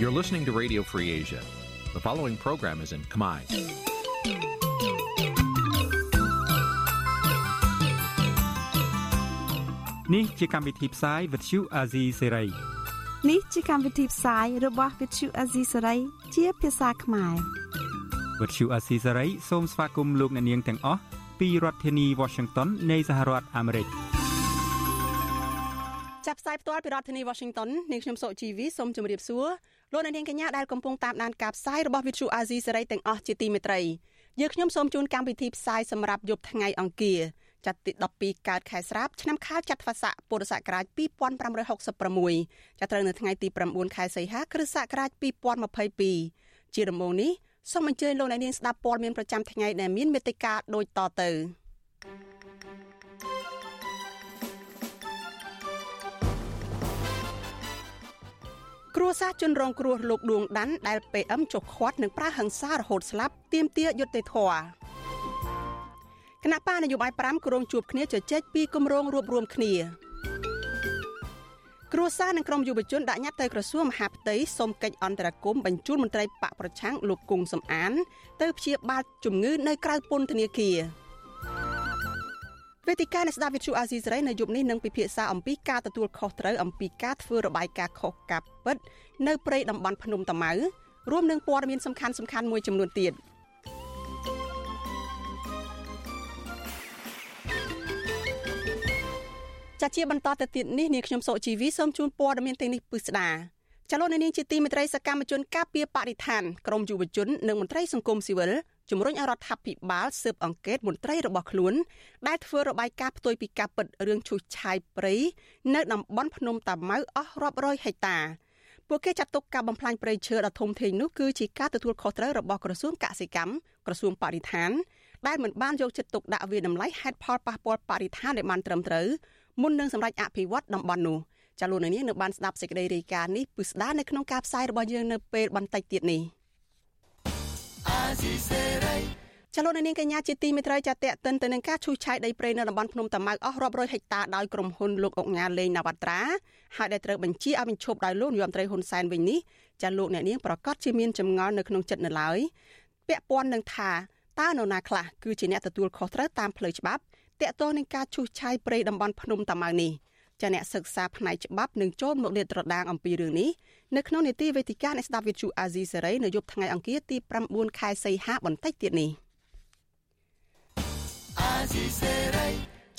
You're listening to Radio Free Asia. The following program is in Khmer. Nǐ ជាកម្មវិធីផ្សាយ Vuthu Azizi Serai នេះជាកម្មវិធីផ្សាយរបស់ Vuthu Azizi Serai ជាភាសាខ្មែរ Vuthu Azizi Serai សូមស្វាគមន៍លោកអ្នកនាងទាំងអស់ពីរដ្ឋធានី Washington នៃសហរដ្ឋអាមេរិកចាប់ ផ្សាយផ្ទាល់ពីរដ្ឋធានី Washington នាងខ្ញុំសុជីវីសូមជម្រាបសួរលោកអ្នកនាងកញ្ញាដែលកំពុងតាមដានការផ្សាយរបស់ Vuthu Azizi Serai ទាំងអស់ជាទីមេត្រីយើងខ្ញុំសូមជូនកម្មវិធីផ្សាយសម្រាប់យប់ថ្ងៃអង្គារចត្វាទី12កើតខែស្រាប់ឆ្នាំខាលចត្វាស័កពុរសករាជ2566ចាប់ត្រូវនៅថ្ងៃទី9ខែសីហាគ្រិស្តសករាជ2022ជាដំបូងនេះសូមអញ្ជើញលោកអ្នកនាងស្ដាប់ព័ត៌មានប្រចាំថ្ងៃដែលមានមេត្តាដូចតទៅ គ្រួសារជនរងគ្រោះលោកដួងដាន់ដែល PM ចុះខាត់នឹងប្រើហិង្សារហូតស្លាប់ទាមទារយុត្តិធម៌គណៈបានយោបាយ5ក្រុងជួបគ្នាជជែកពីគម្រោងរួបរวมគ្នាគ្រួសារនិងក្រុមយុវជនដាក់ញត្តិទៅក្រសួងមហាផ្ទៃសូមកិច្ចអន្តរាគមន៍បញ្ជូនមន្ត្រីបកប្រឆាំងលោកគង់សំអាន ទៅព្យាបាលជំងឺនៅក្រៅពន្ធនាគារ វេទិកានៃស្ដាប់វិទ្យុអាស៊ីសេរីនៅយប់នេះនឹងពិភាក្សាអំពីការទទួលខុសត្រូវអំពីការធ្វើរបាយការណ៍ខុសកាប់ពិតនៅព្រៃតំបន់ភ្នំតាម៉ៅរួមនឹងព័ត៌មានសំខាន់សំខាន់មួយចំនួនទៀត។ចាជាបន្តទៅទៀតនេះនាងខ្ញុំសុជីវីសូមជូនព័ត៌មានទាំងនេះពិស្ដាចលនានាងជាទីមេត្រីសកម្មជនការពារបរិស្ថានក្រមយុវជននិងមន្ត្រីសង្គមស៊ីវិល ជំរុញឲ្យរដ្ឋាភិបាលស៊ើបអង្កេតមន្ត្រីរបស់ខ្លួន ដែលធ្វើរបាយការណ៍ផ្ទុយពីការពិតរឿងឈូសឆាយព្រៃនៅតំបន់ភ្នំតាម៉ៅអស់រាប់រយហិកតាពួកគេចាត់ទុកការបំផ្លាញព្រៃឈើដ៏ធំធេងនោះគឺជាការទទួលខុសត្រូវរបស់ក្រសួងកសិកម្មក្រសួងបរិស្ថានដែលមិនបានយកចិត្តទុកដាក់វាតម្លៃហេតុផលប៉ះពាល់បរិស្ថានដែលបានត្រឹមត្រូវមុននឹងសម្រេចអភិវឌ្ឍតំបន់នោះចាលោកនាងនៅបានស្ដាប់សេចក្តីរាយការណ៍នេះពិស្ដានៅក្នុងការផ្សាយរបស់យើងនៅពេលបន្តិចទៀតនេះ ចលនានាងកញ្ញាជាទីមេត្រីចាតតតិនទៅនឹងការឈូសឆាយដីព្រៃនៅតំបន់ភ្នំតាម៉ៅអស់រាប់រយហិកតាដោយក្រុមហ៊ុនលោកអុកញ៉ាលេងនវត្រាហើយដែលត្រូវបញ្ជាឲ្យបញ្ឈប់ដោយលោកនាយរដ្ឋមន្ត្រីហ៊ុនសែនវិញនេះចាលោកអ្នកនាងប្រកាសជាមានចម្ងល់នៅក្នុងចិត្តនៅឡើយពាក់ព័ន្ធនឹងថាតើនរណាខ្លះគឺជាអ្នកទទួលខុសត្រូវតាមផ្លូវច្បាប់តាក់ទងនឹងការឈូសឆាយព្រៃតំបន់ភ្នំតាម៉ៅនេះ ចាអ្នកសិក្សាផ្នែកច្បាប់នឹងចូលមកលាតត្រដាងអំពីរឿងនេះនៅក្នុងនីតិវេទិកាអ្នកស្ដាប់វិទ្យុអាស៊ីសេរីនៅយប់ថ្ងៃអង្គារទី9ខែសីហាបន្តិចទៀតនេះអាស៊ីសេរី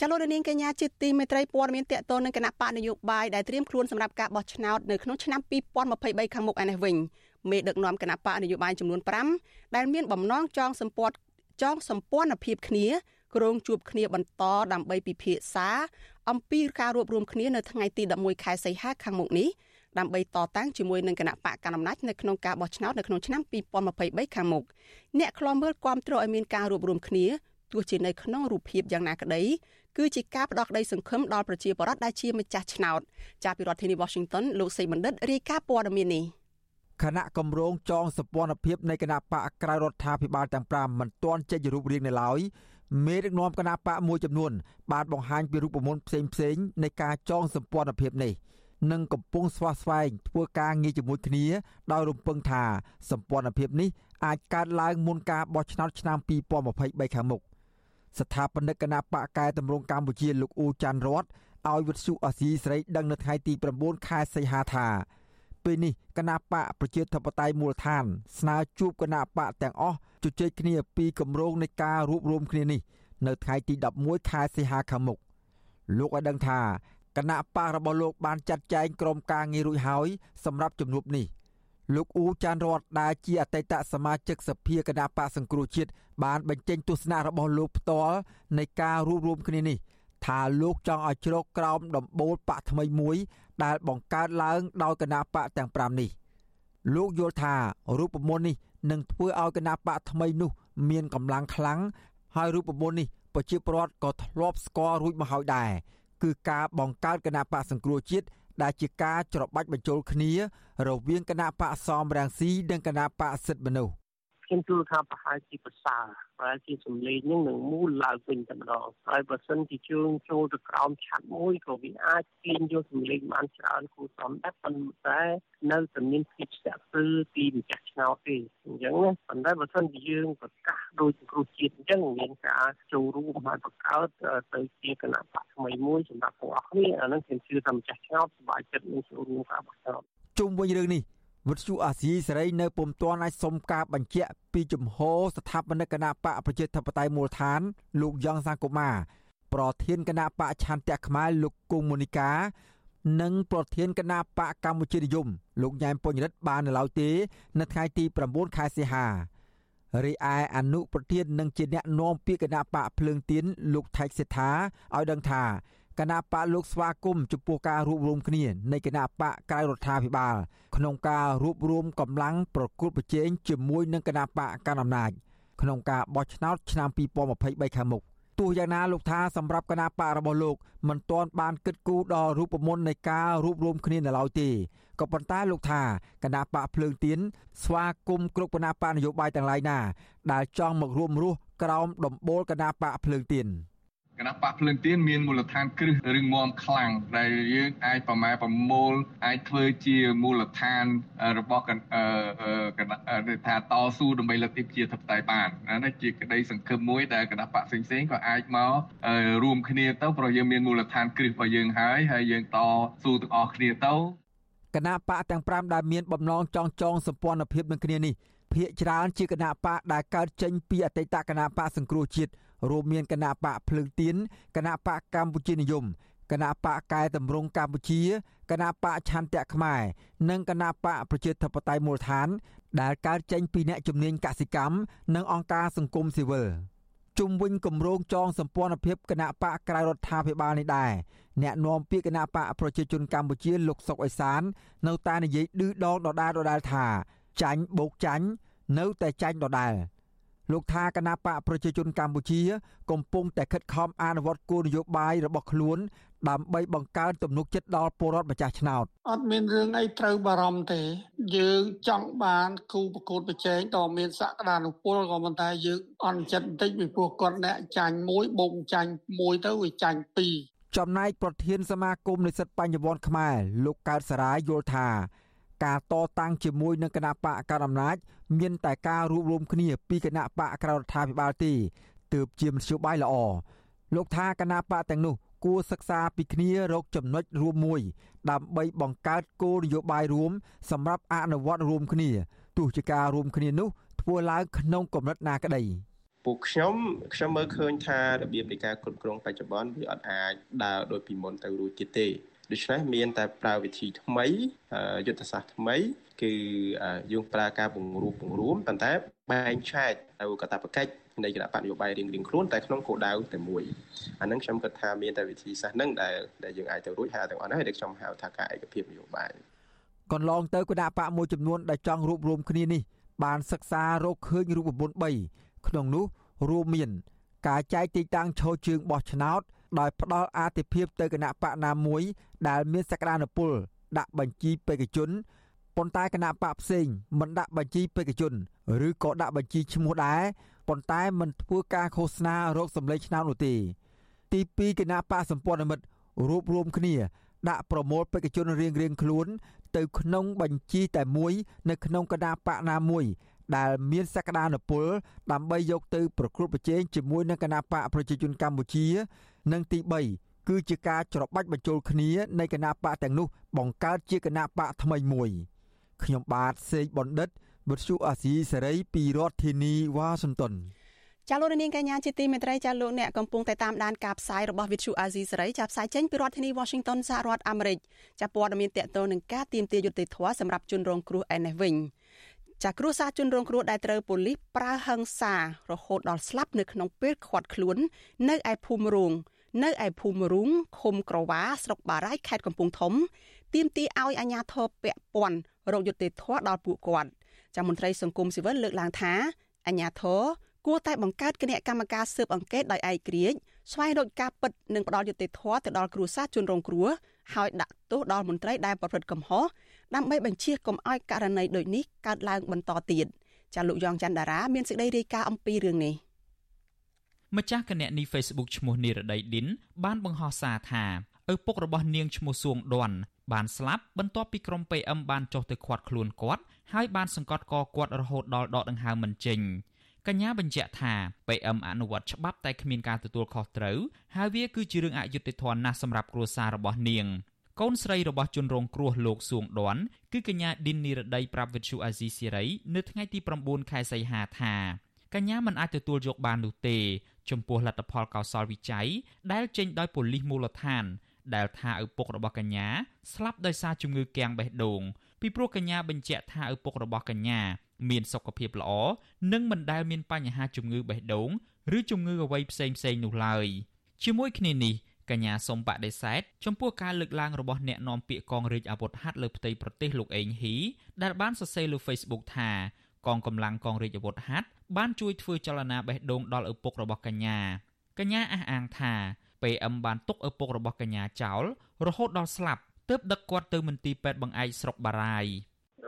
ចលនានាងកញ្ញាជាទីមេត្រីព័ត៌មានតកតនឹងគណៈបកនយោបាយដែលត្រៀមខ្លួនសម្រាប់ការបោះឆ្នោតនៅក្នុងឆ្នាំ2023ខាងមុខឯនេះវិញមេដឹកនាំគណៈបកនយោបាយចំនួន5ដែលមានបំណងចងសម្ពាធចងសម្ព័ន្ធភាពគ្នាគ្រងជួបគ្នាបន្តដើម្បីពិភាក្សា អំពីការរួបរวมគ្នានៅថ្ងៃទី11ខែសីហាខាងមុខនេះដើម្បីតតាំងជាមួយនឹងគណៈបកកណ្ដាលអំណាចនៅក្នុងការបោះឆ្នោតនៅក្នុងឆ្នាំ2023ខាងមុខអ្នកខ្លាំមើលគាំទ្រឲ្យមានការរួបរวมគ្នាទោះជានៅក្នុងរូបភាពយ៉ាងណាក្តីគឺជាការផ្ដោតក្តីសង្ឃឹមដល់ប្រជាពលរដ្ឋដែលជាម្ចាស់ឆ្នោតចាប់ពីរដ្ឋធានី Washington លោកសីបណ្ឌិតរាយការណ៍ព័ត៌មាននេះគណៈកម្រងចងសម្ព័ន្ធភាពនៃគណៈបកក្រៅរដ្ឋាភិបាលទាំង5មិនទាន់ចេញរូបរាងនៅឡើយ មេដឹកនាំគណៈបកមួយចំនួន បានបង្ហាញពីរូបមន្តផ្សេងផ្សេងនៃការចងសម្ព័ន្ធភាពនេះនិងកំពុងស្វាស្វែងធ្វើការងារជាមួយគ្នា ដោយរំពឹងថាសម្ព័ន្ធភាពនេះអាចកើតឡើងមុនការបោះឆ្នោតឆ្នាំ2023ខាងមុខស្ថាបនិកគណៈបកកែតម្រង់កម្ពុជាលោកអ៊ូចាន់រតឲ្យវិទ្យុអស៊ីសេរីដឹងនៅថ្ងៃទី9ខែសីហាថា ពេលនេះគណៈបកប្រជាធិបតេយ្យមូលដ្ឋាន ស្នើជួបគណៈបកទាំងអស់ជជែកគ្នាពីគម្រោងនៃការរួបរวมគ្នានេះនៅថ្ងៃទី11ខែសីហាខាងមុខលោកឲ្យដឹងថាគណៈបករបស់លោកបានចាត់ចែងក្រុមការងាររួចហើយសម្រាប់ជំនួបនេះលោកអ៊ូចាន់រតដែលជាអតីតសមាជិកសភាគណៈបកសង្គ្រោះជាតិបានបញ្ចេញទស្សនៈរបស់លោកផ្ទាល់នៃការរួបរวมគ្នានេះថាលោកចង់ឲ្យជ្រកក្រោមដំបូលបកថ្មីមួយ ដែលបង្កើតឡើងដោយគណៈបកទាំង5នេះលោកយល់ថារូបមន្តនេះនឹងធ្វើឲ្យគណៈបកថ្មីនោះ មានកម្លាំងខ្លាំងហើយរូបមន្តនេះប្រជាពលរដ្ឋក៏ធ្លាប់ស្គាល់រួចមកហើយដែរគឺការបង្កើតគណៈបកសង្គ្រោះជាតិដែលជាការច្របាច់បញ្ចូលគ្នា រវាងគណៈបកសំរាំងស៊ីនិងគណៈបកសិទ្ធិមនុស្ស ខ្ញុំជឿថាប្រហែលជាប្រសើរប្រហែលជាសម្លេងនឹងនឹងមូលឡើងវិញតែម្ដងហើយបើសិនជាជើងចូលទៅក្រោមឆាត់មួយក៏វាអាចទាញយកសម្លេងបានច្រើនគួរសមដែរប៉ុន្តែនៅតែមានភាពស្ទាក់ស្ទើរពីម្ចាស់ឆ្នោតទេអញ្ចឹងណាប៉ុន្តែបើសិនជាយើងប្រកាសដោយគ្រោះជាតិអញ្ចឹងមានការចូលរួមហើយបង្កើតទៅជាគណៈបកថ្មីមួយសម្រាប់ពួកអស់គ្នាអានឹងខ្ញុំជឿថាម្ចាស់ឆ្នោតសប្បាយចិត្តនឹងចូលរួមការបោះឆ្នោតជុំវិញរឿងនេះ វិទ្យុអាស៊ីសេរីនៅពុំទាន់អាចសុំការបញ្ជាក់ពីជំហរស្ថាបនិកគណៈបកប្រជាធិបតេយ្យមូលដ្ឋាន លោកយ៉ងសាកុមារប្រធានគណៈបកឆន្ទៈខ្មែរលោកគង់មូនីកានិងប្រធានគណៈបកកម្ពុជានិយមលោកញ៉ែមពុញរិទ្ធបាននៅឡើយទេ នៅថ្ងៃទី9ខែសីហារីឯអនុប្រធាននិងជាអ្នកនាំពាក្យគណៈបកភ្លើងទៀនលោកថៃសិដ្ឋាឲ្យដឹងថា គណៈបកលោកស្វាគមន៍ចំពោះការរួបរวมគ្នានៃគណៈបកក្រៅរដ្ឋាភិបាលក្នុងការរួបរวมកម្លាំងប្រគល់ប្រជែងជាមួយនឹងគណៈបកកណ្ដាលអំណាចក្នុងការបោះឆ្នោតឆ្នាំ2023ខាងមុខទោះយ៉ាងណាលោកថាសម្រាប់គណៈបករបស់លោកមិនទាន់បានគិតគូរដល់រូបមន្តនៃការរួបរวมគ្នានៅឡើយទេក៏ប៉ុន្តែលោកថាគណៈបកភ្លើងទៀនស្វាគមន៍គ្រប់គណៈបកនយោបាយទាំងឡាយណាដែលចង់មករួមរស់ក្រោមដំបូលគណៈបកភ្លើងទៀន។ គណៈបកភ្លើងទៀនមានមូលដ្ឋានគ្រឹះរឹងមាំខ្លាំងដែលយើងអាចប្រម៉ែប្រមូលអាចធ្វើជាមូលដ្ឋានរបស់គណៈថាតស៊ូដើម្បីលទ្ធិប្រជាធិបតេយ្យបានណាជាក្តីសង្ឃឹមមួយដែលគណៈបកផ្សេងផ្សេងក៏អាចមករួមគ្នាទៅព្រោះយើងមានមូលដ្ឋានគ្រឹះរបស់យើងហើយហើយយើងតស៊ូទាំងអស់គ្នាទៅគណៈបកទាំង5ដែលមានបំណងចង់ចងសម្ព័ន្ធភាពនឹងគ្នានេះភាកច្រើនជាគណៈបកដែលកើតចេញពីអតីតគណៈបកសង្គ្រោះជាតិ រួមមានគណៈបកភ្លើងទៀនគណៈបកកម្ពុជានិយមគណៈបកកែតម្រង់កម្ពុជាគណៈបកឆន្ទៈខ្មែរនិងគណៈបកប្រជាធិបតេយ្យមូលដ្ឋាន ដែលកើតចេញពីអ្នកជំនាញកសិកម្មនិងអង្គការសង្គមស៊ីវិលជុំវិញគម្រោងចងសម្ព័ន្ធភាពគណៈបកក្រៅរដ្ឋាភិបាលនេះដែរអ្នកនាំពាក្យគណៈបកប្រជាជនកម្ពុជាលោកសុកអេសាន នៅតែនិយាយឌឺដងដដែលដដែលថាចាញ់បោកចាញ់នៅតែចាញ់ដដែល លោកថាគណៈបកប្រជាជនកម្ពុជា កំពុងតែខិតខំអនុវត្តគោលនយោបាយរបស់ខ្លួនដើម្បីបង្កើនទំនុកចិត្តដល់ពលរដ្ឋម្ចាស់ឆ្នោតអត់មានរឿងអីត្រូវបារម្ភទេ យើងចង់បានគូប្រកួតប្រជែងដ៏មានសក្តានុពលក៏ប៉ុន្តែយើងអន់ចិត្តបន្តិចពីព្រោះគាត់អ្នកចាញ់មួយបូកចាញ់មួយទៅវាចាញ់ពីរចំណែកប្រធានសមាគមនិស្សិតបញ្ញវន្តខ្មែរលោកកើតសារាយយល់ថា ការតតាំងជាមួយនឹងគណៈបកកណ្ដាលអំណាចមានតែការរួបរวมគ្នាពីគណៈបកក្រៅរដ្ឋាភិបាលទេទើបជាមធ្យោបាយល្អលោកថាគណៈបកទាំងនោះគួរសិក្សាពីគ្នារកចំណុចរួមមួយ ដើម្បីបង្កើតគោលនយោបាយរួមសម្រាប់អនុវត្តរួមគ្នាទោះជាការរួមគ្នានោះធ្វើឡើងក្នុងកម្រិតណាក្តីពួកខ្ញុំខ្ញុំមើលឃើញថារបៀបនៃការគ្រប់គ្រងបច្ចុប្បន្នវាអត់អាចដើរដោយពីមុនទៅរួចទៀតទេ ដូច្នេះមានតែប្រើវិធីថ្មីយុទ្ធសាស្ត្រថ្មី គឺយើងប្រើការពង្រួមពង្រួមប៉ុន្តែបែងចែកទៅកតាបកិច្ចនៃគណៈបកនយោបាយរៀងៗខ្លួនតែក្នុងគោលដៅតែមួយអានឹងខ្ញុំគិតថាមានតែវិធីសាស្ត្រហ្នឹងដែលដែលយើងអាចទៅរួចហើយទាំងអស់ហ្នឹងដែលខ្ញុំហៅថាការឯកភាពនយោបាយកន្លងទៅគណៈបកមួយចំនួនដែលចង់រួបរวมគ្នានេះបានសិក្សារកឃើញរូបមន្ត3ក្នុងនោះរួមមាន ការចែកទីតាំងឈរជើងបោះឆ្នោត ដោយផ្ដល់អាទិភាពទៅគណៈបកណាមួយ ដែលមានសក្តានុពលដាក់បញ្ជីបេក្ខជនប៉ុន្តែគណៈបកផ្សេងមិនដាក់បញ្ជីបេក្ខជនឬក៏ដាក់បញ្ជីឈ្មោះដែរប៉ុន្តែមិនធ្វើការឃោសនារោគសម្លេងឆ្នោតនោះទេ ទី2គណៈបកសម្ព័ន្ធមិត្តរួបរวมគ្នា ដាក់ប្រមូលបេក្ខជនរៀងរៀងខ្លួន ទៅក្នុងបញ្ជីតែមួយ នៅក្នុងគណៈបកណាមួយ ដែលមានសក្តានុពលដើម្បីយកទៅប្រកួតប្រជែងជាមួយនឹងគណៈបកប្រជាជនកម្ពុជា និងទី3គឺជាការច្របាច់បញ្ចូលគ្នានៃគណៈបកទាំងនោះបង្កើតជាគណៈបកថ្មីមួយខ្ញុំបាទសេកបណ្ឌិតវិទ្យុអាស៊ីសេរីពីរដ្ឋធានីវ៉ាស៊ីនតោនចាលោកនាងកញ្ញាជាទីមេត្រីចាលោកអ្នកកំពុងតែតាមដានការផ្សាយរបស់វិទ្យុអាស៊ីសេរីចាផ្សាយចេញពីរដ្ឋធានី Washington សហរដ្ឋអាមេរិកចាព័ត៌មានតកតនឹងការទៀមទាយុត្តិធម៌សម្រាប់ជនរងគ្រោះឯនេះវិញ ចាគ្រួសារជនរងគ្រោះដែលត្រូវប៉ូលីសប្រើហិង្សារហូតដល់ស្លាប់នៅក្នុងពេលខាត់ខ្លួន នៅឯភូមិរូងនៅឯភូមិរូងឃុំក្រវ៉ាស្រុកបារាយខេត្តកំពង់ធំទាមទារឲ្យអាជ្ញាធរពាក់ព័ន្ធរកយុត្តិធម៌ដល់ពួកគាត់ចាមន្ត្រីសង្គមស៊ីវិលលើកឡើងថាអាជ្ញាធរគួរតែបង្កើតគណៈកម្មការស៊ើបអង្កេតដោយឯករាជ្យស្វែងរកការពិតនិងផ្ដល់យុត្តិធម៌ទៅដល់គ្រួសារជនរងគ្រោះហើយដាក់ទោសដល់មន្ត្រីដែលប្រព្រឹត្តកំហុស ដើម្បីបញ្ជាកុំឲ្យករណីដូចនេះកើតឡើងបន្តទៀតចាលោកយ៉ងច័ន្ទតារាមានសេចក្តីរាយការណ៍អំពីរឿងនេះម្ចាស់គណនី Facebook ឈ្មោះនីរដីឌិនបានបង្ហោះសារថាឪពុករបស់នាងឈ្មោះសួងដន់បានស្លាប់បន្ទាប់ពីក្រុម PM បានចុះទៅឃាត់ខ្លួនគាត់ហើយបានសង្កត់កគាត់រហូតដល់ដកដង្ហើមមិនចេញកញ្ញាបញ្ជាក់ថា PM អនុវត្តច្បាប់តែគ្មានការទទួលខុសត្រូវហើយវាគឺជារឿងអយុត្តិធម៌ណាស់សម្រាប់គ្រួសាររបស់នាង កូនស្រីរបស់ជនរងគ្រោះលោកសួងដន់គឺកញ្ញាឌិននីរដីប្រាប់វិទ្យុអាស៊ីសេរីនៅថ្ងៃទី9ខែសីហាថាកញ្ញាមិនអាចទទួលយកបាននោះទេ ចំពោះលទ្ធផលកោសលវិច័យដែលចេញដោយប៉ូលីសមូលដ្ឋាន ដែលថាឪពុករបស់កញ្ញាស្លាប់ដោយសារជំងឺគាំងបេះដូងពីព្រោះកញ្ញាបញ្ជាក់ថាឪពុករបស់កញ្ញាមានសុខភាពល្អនិងមិនដែលមានបញ្ហាជំងឺបេះដូង ឬជំងឺអ្វីផ្សេងផ្សេងនោះឡើយជាមួយគ្នានេះ កញ្ញាសូមបដិសេធចំពោះការលើកឡើងរបស់អ្នកនាំពាក្យកងរាជអាវុធហត្ថលើផ្ទៃប្រទេសលោកអេងហ៊ីដែលបានសរសេរលើ Facebook ថាកងកម្លាំងកងរាជអាវុធហត្ថបានជួយធ្វើចលនាបេះដូងដល់ឪពុករបស់កញ្ញាកញ្ញាអះអាងថា PM បានទុកឪពុករបស់កញ្ញាចោលរហូតដល់ស្លាប់ទើបដឹកគាត់ទៅមន្ទីរពេទ្យបង្អែកស្រុកបារាយ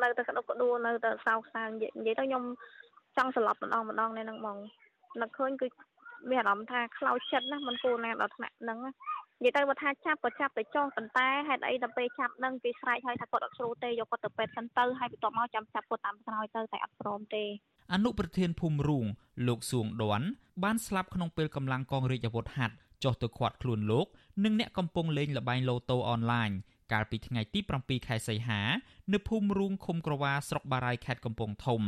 នៅតែក្តុកក្តួលនៅតែសោកសៅនិយាយនិយាយទៅខ្ញុំចង់ស្លាប់ម្ដងម្ដងនេះហ្នឹងបងនឹកឃើញគឺ មានអារម្មណ៍ថាខ្លោចចិត្តណាមិនគួរណាដល់ថ្នាក់ហ្នឹងនិយាយទៅបើថាចាប់ក៏ចាប់ទៅចោះប៉ុន្តែហេតុអីដល់ពេលចាប់នឹងគេស្រែកឲ្យថាគាត់អត់ស្រួលទេយកគាត់ទៅពេទ្យសិនទៅហើយបន្ទាប់មកចាំចាប់គាត់តាមក្រោយទៅតែអត់ព្រមទេអនុប្រធានភូមិរូងលោកសួងដន់បានស្លាប់ក្នុងពេលកម្លាំងកងរាជអាវុធហត្ថចុះទៅឃាត់ខ្លួនលោកនិងអ្នកកំពុងលេងល្បែងឡូតូអនឡាញកាលពីថ្ងៃទី7ខែសីហានៅភូមិរូងឃុំក្រវ៉ាស្រុកបារាយខេត្តកំពង់ធំ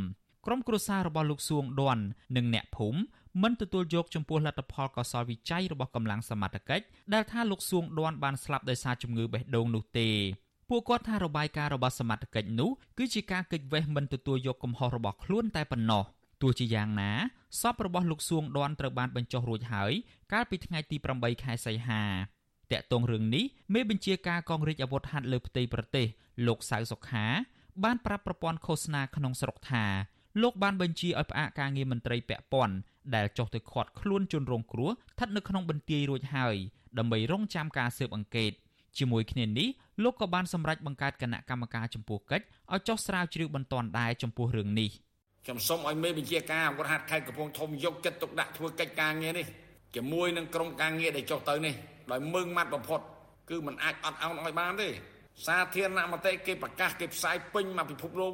ក្រុមគ្រួសាររបស់លោកសួងដន់និងអ្នកភូមិ មិនទទួលយកចំពោះលទ្ធផលកសលវិច័យរបស់កម្លាំងសមត្ថកិច្ចដែលថាលោកសួងដន់បានស្លាប់ដោយសារជំងឺបេះដូងនោះទេពួកគាត់ថារបាយការណ៍របស់សមត្ថកិច្ចនោះគឺជាការកិច្ចវេះមិនទទួលយកកំហុសរបស់ខ្លួនតែប៉ុណ្ណោះទោះជាយ៉ាងណាសពរបស់លោកសួងដន់ត្រូវបានបញ្ចុះរួចហើយកាលពីថ្ងៃទី8ខែសីហាតាក់ទងរឿងនេះមេបញ្ជាការកងរាជអាវុធហត្ថលើផ្ទៃប្រទេសលោកសៅសុខាបានប្រាប់ប្រព័ន្ធឃោសនាក្នុងស្រុកថា លោកបានបញ្ជាឲ្យផ្អាកការងារមន្ត្រីពាក់ព័ន្ធដែលចុះទៅឃាត់ខ្លួនជនរងគ្រោះស្ថិតនៅក្នុងបន្ទាយរួចហើយដើម្បីរងចាំការស៊ើបអង្កេតជាមួយគ្នានេះលោកក៏បានសម្រេចបង្កើតគណៈកម្មការចំពោះកិច្ចឲ្យចុះស្រាវជ្រាវបន្ទាន់ដែរចំពោះរឿងនេះខ្ញុំសូមឲ្យមេបញ្ជាការអង្គរដ្ឋខេត្តកំពង់ធំយកចិត្តទុកដាក់ធ្វើកិច្ចការងារនេះជាមួយនឹងក្រុមការងារដែលចុះទៅនេះដោយមើងម៉ាត់បំផុតគឺมันអាចអត់អោនឲ្យបានទេសាធារណមតិគេប្រកាសគេផ្សាយពេញមកពិភពលោក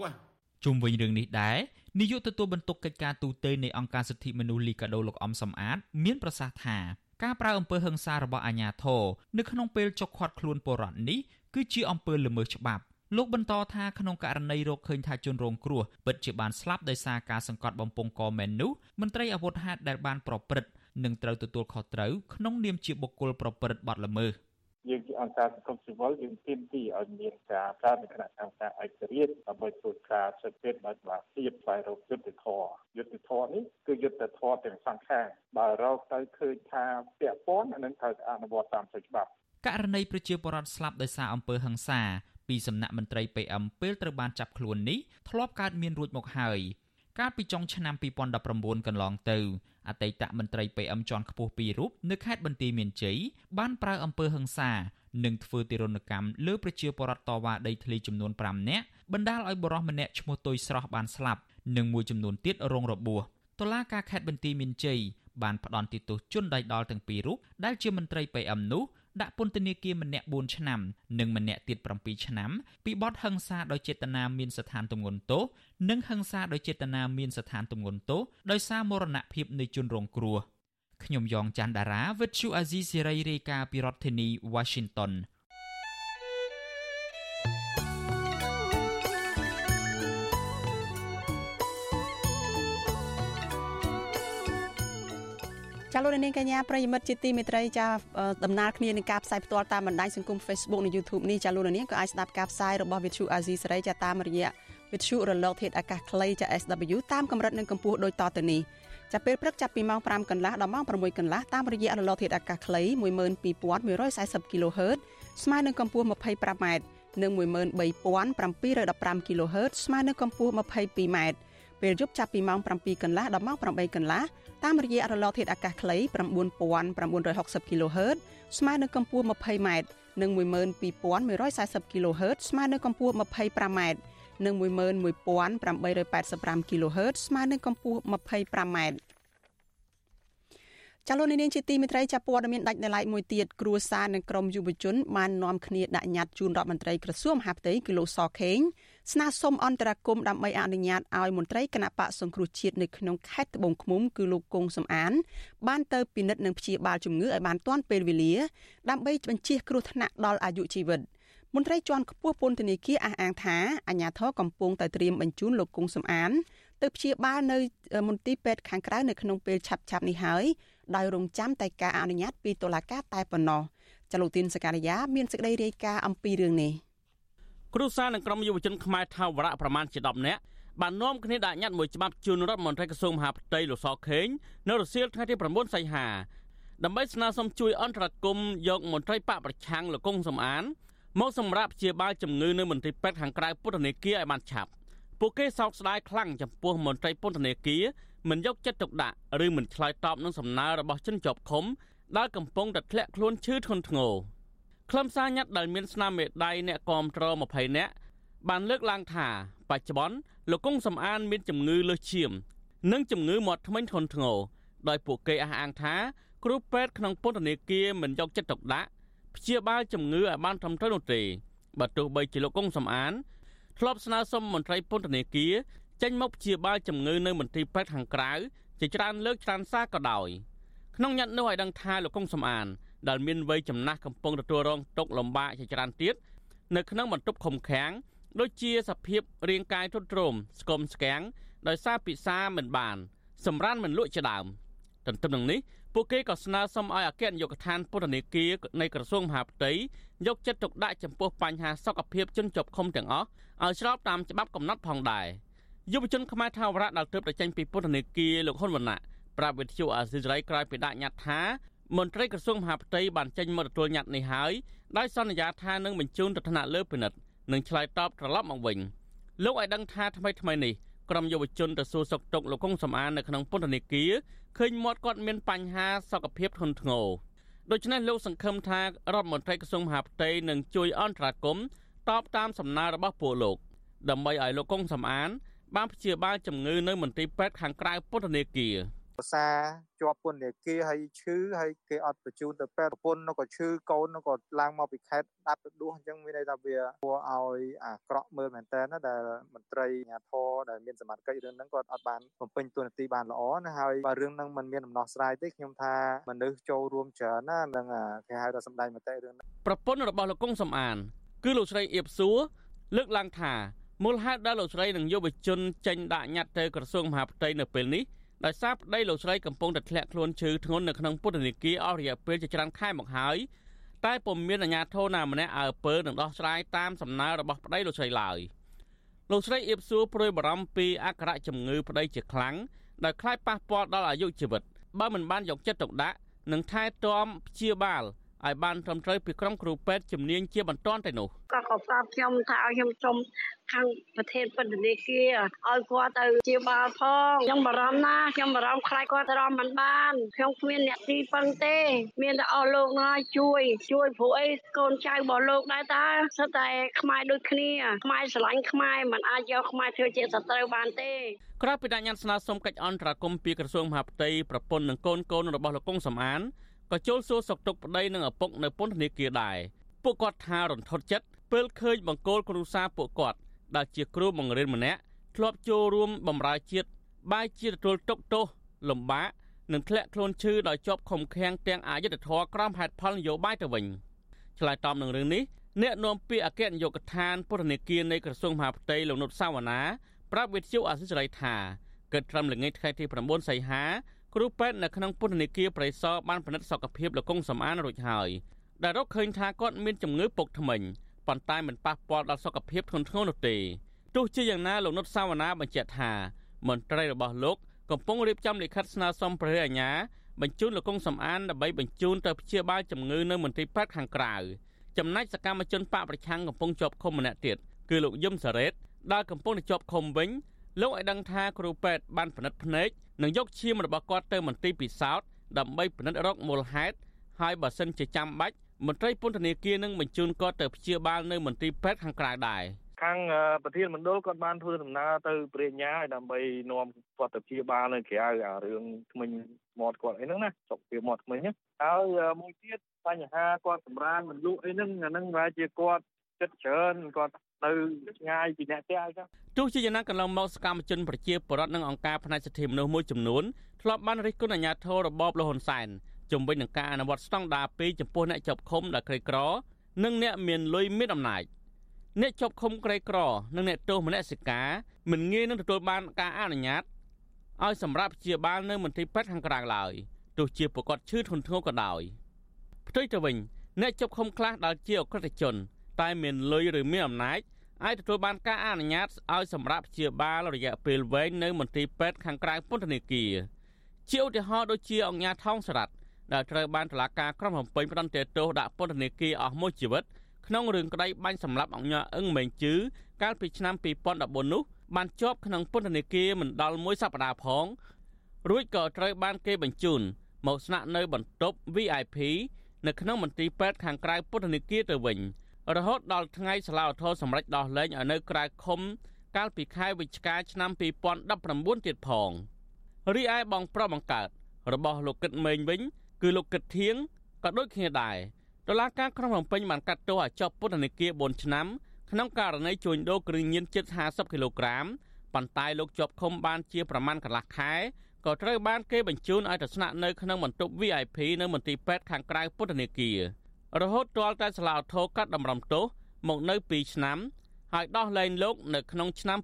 ជុំវិញរឿងនេះដែរនាយកទទួលបន្ទុកកិច្ចការទូតនៃអង្គការសិទ្ធិមនុស្សលីកាដូលោកអំសំអាត មានប្រសាសន៍ថាការប្រើអំពើហិង្សារបស់អាជ្ញាធរនៅក្នុងពេលចុកឃាត់ខ្លួនពលរដ្ឋនេះគឺជាអំពើល្មើសច្បាប់លោកបន្តថាក្នុងករណីរកឃើញថាជនរងគ្រោះពិតជាបានស្លាប់ដោយសារការសង្កត់បំពង់កមែននោះមន្ត្រីអាវុធហត្ថដែលបានប្រព្រឹត្តនឹងត្រូវទទួលខុសត្រូវក្នុងនាមជាបុគ្គលប្រព្រឹត្តបទល្មើស យើងជាអង្គការសង្គមស៊ីវិលយើងទាមទារឲ្យមានការកើតនៃគណៈកម្មការឯករាជ្យដើម្បីធ្វើការសិក្សាដោយច្បាប់ភាពផ្សាយរោគយុទ្ធធរយុទ្ធធរនេះគឺយុទ្ធធរទាំងសងខាងបើរកទៅឃើញថាពាក់ព័ន្ធអានឹងត្រូវអនុវត្តតាមផ្លូវច្បាប់ករណីប្រជាពលរដ្ឋស្លាប់ដោយសារអំពើហិង្សាពីសំណាក់មន្ត្រី PM ពេលត្រូវបានចាប់ខ្លួននេះធ្លាប់កើតមានរួចមកហើយកាលពីចុងឆ្នាំ2019កន្លងទៅ អតីតមន្ត្រី PM ជាន់ខ្ពស់ពីររូបនៅខេត្តបន្ទាយមានជ័យបានប្រើអំពើហិង្សានិងធ្វើទារុណកម្មលើប្រជាពលរដ្ឋតវ៉ាដីធ្លីចំនួន5នាក់បណ្ដាលឲ្យបរិសម្នាក់ឈ្មោះទុយស្រស់បានស្លាប់និងមួយចំនួនទៀតរងរបួសតុលាការខេត្តបន្ទាយមានជ័យបានផ្ដន្ទាទោសជនដៃដល់ទាំងពីររូបដែលជាមន្ត្រី PM នោះ ដាក់ពន្ធនាគារម្នាក់4ឆ្នាំនិងម្នាក់ទៀត7ឆ្នាំពីបទហិង្សាដោយចេតនាមានស្ថានទម្ងន់ទោសនិងហិង្សាដោយចេតនាមានស្ថានទម្ងន់ទោសដោយសារមរណភាពនៃជនរងគ្រោះខ្ញុំយ៉ងច័ន្ទដារាវិទ្យុអាស៊ីសេរីរាយការណ៍ពីរដ្ឋធានី Washington លោកនាងកញ្ញាប្រិយមិត្តជាទីមេត្រីចាដំណើរគ្នានឹងការផ្សាយផ្ទាល់តាមបណ្ដាញសង្គម Facebook និង YouTube នេះចាលោកនាងក៏អាចស្ដាប់ការផ្សាយរបស់ Vithu Azizi សេរីចាតាមរយៈ Vithu រលកធាតុអាកាសខ្លីចា SW តាមកម្រិតនិងកម្ពស់ដូចតទៅនេះចាប់ពេលព្រឹកចាប់ពីម៉ោង5កន្លះដល់ម៉ោង6កន្លះតាមរយៈរលកធាតុអាកាសខ្លី12140 kHz ស្មើនឹងកម្ពស់ 25m និង13715 kHz ស្មើនឹងកម្ពស់ 22m ពេលយប់ចាប់ពីម៉ោង7កន្លះដល់ម៉ោង8កន្លះ តាមរយៈរលកធាតុអាកាសខ្លី9960 kHz ស្មើនឹងកម្ពស់ 20m និង12140 kHz ស្មើនឹងកម្ពស់ 25m និង11885 kHz ស្មើនឹងកម្ពស់ 25m ចលនានាងជាទីមេត្រីចាប់ព័ត៌មានដាច់ដライមួយទៀតគ្រួសារនិងក្រុមយុវជនបាននាំគ្នាដាក់ញត្តិជូនរដ្ឋមន្ត្រីក្រសួងមហាផ្ទៃគីឡូសខេង ស្នើសុំអន្តរាគមន៍ដើម្បីអនុញ្ញាតឲ្យមន្ត្រីគណៈបកសង្គ្រោះជាតិនៅក្នុងខេត្តត្បូងឃ្មុំគឺលោកគង់សំអាន បានទៅពិនិត្យនិងព្យាបាលជំងឺឲ្យបានទាន់ពេលវេលា ដើម្បីបញ្ជៀសគ្រោះថ្នាក់ដល់អាយុជីវិតមន្ត្រីជាន់ខ្ពស់ពន្ធនាគារអះអាងថាអាជ្ញាធរកំពុងតែត្រៀមបញ្ជូនលោកគង់សំអាន ទៅព្យាបាលនៅមន្ទីរពេទ្យខាងក្រៅនៅក្នុងពេលឆាប់ៗនេះហើយដោយរងចាំតែការអនុញ្ញាតពីតុលាការតែប៉ុណ្ណោះចលនាទីនសការីយ៉ាមានសេចក្តីរាយការណ៍អំពីរឿងនេះ គ្រួសារនិងក្រុមយុវជនខ្មែរថាវរៈប្រមាណជា10នាក់បាននាំគ្នាដាក់ញត្តិមួយច្បាប់ជូនរដ្ឋមន្ត្រីក្រសួងមហាផ្ទៃលោកសខេងនៅរសៀលថ្ងៃទី9សីហាដើម្បីស្នើសុំជួយអន្តរាគមន៍យកមន្ត្រីបកប្រឆាំងលោកកុងសំអានមកសម្រាប់ព្យាបាលជំងឺនៅមន្ទីរពេទ្យខាងក្រៅពុទ្ធនេគារឲ្យបានឆាប់ពួកគេសោកស្ដាយខ្លាំងចំពោះមន្ត្រីពន្ធនាគារមិនយកចិត្តទុកដាក់ឬមិនឆ្លើយតបនឹងសំណើរបស់ជនជាប់ឃុំដែលកំពុងតែធ្លាក់ខ្លួនឈឺធ្ងន់ធ្ងរ ខ្លឹមសារញត្តិដែលមានស្នាមមេដៃអ្នកគាំទ្រ20នាក់បានលើកឡើងថាបច្ចុប្បន្នលោកកុងសំអានមានជំងឺលើសឈាម និងជំងឺមាត់ធ្មេញធ្ងន់ធ្ងរដោយពួកគេអះអាងថាគ្រូពេទ្យក្នុងពន្ធនាគារមិនយកចិត្តទុកដាក់ព្យាបាលជំងឺឲ្យបានត្រឹមត្រូវនោះទេបើទោះបីជាលោកកុងសំអានធ្លាប់ស្នើសុំមន្ត្រីពន្ធនាគារចេញមកព្យាបាលជំងឺនៅមន្ទីរពេទ្យខាងក្រៅជាច្រើនលើកច្រើនសារក៏ដោយក្នុងញត្តិនោះឲ្យដឹងថាលោកកុងសំអាន ដែលមានវ័យចំណាស់កំពុងទទួលរងទុក្ខលំបាកជាច្រើនទៀតនៅក្នុងបន្ទប់ឃុំឃាំងដូចជាសភាពរាងកាយទ្រុឌទ្រោមស្គមស្គាំងដោយសារពិសាមិនបាន សម្រានមិនលក់ជាដើមទន្ទឹមនឹងនេះពួកគេក៏ស្នើសុំឲ្យអគ្គនាយកដ្ឋានពន្ធនាគារនៃក្រសួងមហាផ្ទៃយកចិត្តទុកដាក់ចំពោះបញ្ហាសុខភាពជនជាប់ឃុំទាំងអស់ឲ្យស្របតាមច្បាប់កំណត់ផងដែរយុវជនខ្មែរថាវរៈដែលទើបតែចេញពីពន្ធនាគារលោកហ៊ុនវណ្ណៈប្រាប់វិទ្យុអាស៊ីសេរីក្រោយពីដាក់ញត្តិថា មន្ត្រីក្រសួងមហាផ្ទៃបានចេញមកទទួលញត្តិនេះហើយដោយសន្យាថានឹងបញ្ជូនទៅថ្នាក់លើពិនិត្យនិងឆ្លើយតបត្រឡប់មកវិញលោកឲ្យដឹងថាថ្មីថ្មីនេះក្រុមយុវជនទៅសួរសុខទុក្ខលោកកុងសំអាននៅក្នុងពន្ធនាគារឃើញមាត់គាត់មានបញ្ហាសុខភាពធ្ងន់ធ្ងរដូច្នេះលោកសង្ឃឹមថារដ្ឋមន្ត្រីក្រសួងមហាផ្ទៃនឹងជួយអន្តរាគមន៍តបតាមសំណើរបស់ពួកលោកដើម្បីឲ្យលោកកុងសំអានបានព្យាបាលជំងឺនៅមន្ទីរពេទ្យខាងក្រៅពន្ធនាគារ ភាសាជាប់ពន្ធនាគារហើយឈឺហើយគេអត់បញ្ជូនទៅពេទ្យប្រពន្ធនោះក៏ឈឺកូននោះក៏ឡើងមកពីខេត្តដាប់ទៅដួសអញ្ចឹងមានន័យថាវាគួរឲ្យអាក្រក់មើលមែនតើណាដែលមន្ត្រីអាជ្ញាធរដែលមានសមត្ថកិច្ចរឿងហ្នឹងគាត់អត់បានបំពេញតួនាទីបានល្អណាហើយបើរឿងហ្នឹងมันមានដំណោះស្រាយទេខ្ញុំថាមនុស្សចូលរួមច្រើនណានឹងគេហៅថាសម្ដែងមតិរឿងហ្នឹងប្រពន្ធរបស់លោកកុងសំអាន គឺលោកស្រីអៀបសួរលើកឡើងថាមូលហេតុដែលលោកស្រីនិងយុវជនចេញដាក់ញត្តិទៅក្រសួងមហាផ្ទៃនៅពេលនេះ ដោយសារប្តីលោកស្រីកំពុងតែធ្លាក់ខ្លួនឈឺធ្ងន់នៅក្នុងពន្ធនាគារអស់រយៈពេលជាច្រើនខែមកហើយតែពុំមានអាជ្ញាធរណាម្នាក់អើពើនឹងដោះស្រាយតាមសំណើរបស់ប្តីលោកស្រីឡើយលោកស្រីអៀបសួរព្រួយបារម្ភពីអក្ខរជំងឺប្តីជាខ្លាំងដែលខ្លាចប៉ះពាល់ដល់អាយុជីវិតបើមិនបានយកចិត្តទុកដាក់និងថែទាំព្យាបាល ឲ្យបានត្រឹមត្រូវពីក្រុមគ្រូពេទ្យជំនាញជាបន្ទាន់ទៅនោះក៏ក៏ប្រាប់ខ្ញុំថាឲ្យខ្ញុំសុំខាងប្រធានពន្ធនាគារឲ្យគាត់ទៅជាបាលផងខ្ញុំបារម្ភណាស់ខ្ញុំបារម្ភខ្លាចគាត់រំមិនបានខ្ញុំគ្មានអ្នកទីពឹងទេ មានតែអស់លោកណាជួយ ជួយព្រោះអីកូនចៅរបស់លោកដែរតើសិតតែខ្មែរដូចគ្នាខ្មែរស្រឡាញ់ខ្មែរមិនអាចយកខ្មែរធ្វើជាសត្រូវបានទេក្រៅពីដាក់ញត្តិស្នើសុំកិច្ចអន្តរាគមន៍ពីក្រសួងមហាផ្ទៃប្រពន្ធនិងកូនកូនរបស់លោកកុងសំអាន ក៏ចូលសួរសុខទុក្ខប្តីនិងឪពុកនៅពន្ធនាគារដែរពួកគាត់ថារន្ធត់ចិត្តពេលឃើញបង្គោលគ្រួសារពួកគាត់ដែលជាគ្រូបង្រៀនម្នាក់ធ្លាប់ចូលរួមបម្រើជាតិបែរជាទទួលទុកទោសលំបាកនិងធ្លាក់ខ្លួនឈឺដោយជាប់ឃុំឃាំងទាំងអយុធធរក្រមហេតុផលនយោបាយទៅវិញឆ្លើយតបនឹងរឿងនេះអ្នកនាំពាក្យអគ្គនាយកដ្ឋានពន្ធនាគារនៃក្រសួងមហាផ្ទៃលោកនុតសាវណ្ណាប្រាប់វិទ្យុអសិរ័យថាគិតត្រឹមល្ងាចថ្ងៃទី9សីហា គ្រូពេទ្យនៅក្នុងពន្ធនាគារប្រៃសណបានពិនិត្យសុខភាពលោកកុងសំអានរួចហើយដែលរកឃើញថាគាត់មានជំងឺពុកធ្មេញប៉ុន្តែមិនប៉ះពាល់ដល់សុខភាពធ្ងន់ធ្ងរនោះទេទោះជាយ៉ាងណាលោកនុតសាវណ្ណាបញ្ជាក់ថាមន្ត្រីរបស់លោកកំពុងរៀបចំលិខិតស្នើសុំព្រះអាជ្ញាបញ្ជូនលោកកុងសំអានដើម្បីបញ្ជូនទៅព្យាបាលជំងឺនៅមន្ទីរពេទ្យខាងក្រៅចំណែកសកម្មជនបកប្រឆាំងកំពុងជាប់ឃុំម្នាក់ទៀតគឺលោកយឹមសារ៉េតដែលកំពុងជាប់ឃុំវិញ លោកឲ្យដឹងថាគ្រូពេទ្យបានពិនិត្យភ្នែកនិងយកឈាមរបស់គាត់ទៅមន្ទីរពិសោធន៍ដើម្បីពិនិត្យរកមូលហេតុហើយបើសិនជាចាំបាច់មន្ត្រីពន្ធនាគារនឹងបញ្ជូនគាត់ទៅព្យាបាលនៅមន្ទីរពេទ្យខាងក្រៅដែរខាងប្រធានមណ្ឌលគាត់បានធ្វើដំណើរទៅព្រាញ្ញាឲ្យដើម្បីនាំគាត់ទៅព្យាបាលនៅក្រៅអារឿងថ្មិញមាត់គាត់អីហ្នឹងណាសុខភាពមាត់ថ្មិញហ្នឹងហើយមួយទៀតបញ្ហាគាត់សម្រានមិនលក់អីហ្នឹងអាហ្នឹងប្រហែលជាគាត់ ចិត្តច្រើនគាត់នៅឆ្ងាយពីអ្នកផ្ទះអញ្ចឹងទោះជាយ៉ាងណាកន្លងមកសកម្មជនប្រជាពលរដ្ឋនិងអង្គការផ្នែកសិទ្ធិមនុស្សមួយចំនួនធ្លាប់បានរិះគន់អាជ្ញាធររបបលហ៊ុនសែនជំវិញនឹងការអនុវត្តស្តង់ដារ2ចំពោះអ្នកជាប់ឃុំដែលក្រីក្រ និងអ្នកមានលុយមានអំណាចអ្នកជាប់ឃុំក្រីក្រនិងអ្នកទោសមនសិការមិនងាយនឹងទទួលបានការអនុញ្ញាតឲ្យសម្រាប់ព្យាបាលនៅមន្ទីរពេទ្យខាងក្រៅឡើយទោះជាប្រកាសឈឺធ្ងន់ធ្ងរក៏ដោយផ្ទុយទៅវិញអ្នកជាប់ឃុំខ្លះដែលជាអក្រិតជន តែមានលុយឬមានអំណាចអាចទទួលបានការអនុញ្ញាតឲ្យសម្រាប់ព្យាបាលរយៈពេលវែងនៅមន្ទីរពេទ្យខាងក្រៅពន្ធនាគារជាឧទាហរណ៍ដូចជាអង្គញាថោងសរ៉ាត់ដែលត្រូវបានតុលាការក្រុងភ្នំពេញផ្តន្ទាទោសដាក់ពន្ធនាគារអស់មួយជីវិតក្នុងរឿងក្តីបាញ់សម្លាប់អង្គញាអឹងមេងជឺកាលពីឆ្នាំ2014នោះបានជាប់ក្នុងពន្ធនាគារមិនដល់មួយសប្តាហ៍ផង រួចក៏ត្រូវបានគេបញ្ជូនមកស្នាក់នៅបន្ទប់ VIP នៅក្នុងមន្ទីរពេទ្យខាងក្រៅពន្ធនាគារទៅវិញ រហូតដល់ថ្ងៃសាលាឧទ្ធរសម្រេចដោះលែងឲ្យនៅក្រៅឃុំ កាលពីខែវិច្ឆិកាឆ្នាំ2019ទៀតផងរីឯបងប្រុសបង្កើតរបស់លោកគិតមេងវិញ គឺលោកគិតធៀងក៏ដូចគ្នាដែរតុលាការក្រុងភ្នំពេញបានកាត់ទោសឲ្យជាប់ពន្ធនាគារ4ឆ្នាំក្នុងករណីជួញដូរគ្រឿងញៀនជិត50គីឡូក្រាមប៉ុន្តែលោកជាប់ឃុំបានជាប្រមាណកន្លះខែក៏ត្រូវបានគេបញ្ជូនឲ្យទៅស្នាក់នៅក្នុងបន្ទប់ VIP នៅមន្ទីរពេទ្យខាងក្រៅពន្ធនាគារ រហូតទាល់តែសាលាឧទ្ធរកាត់តម្រំទោសមកនៅ2ឆ្នាំហើយដោះលែងលោកនៅក្នុងឆ្នាំ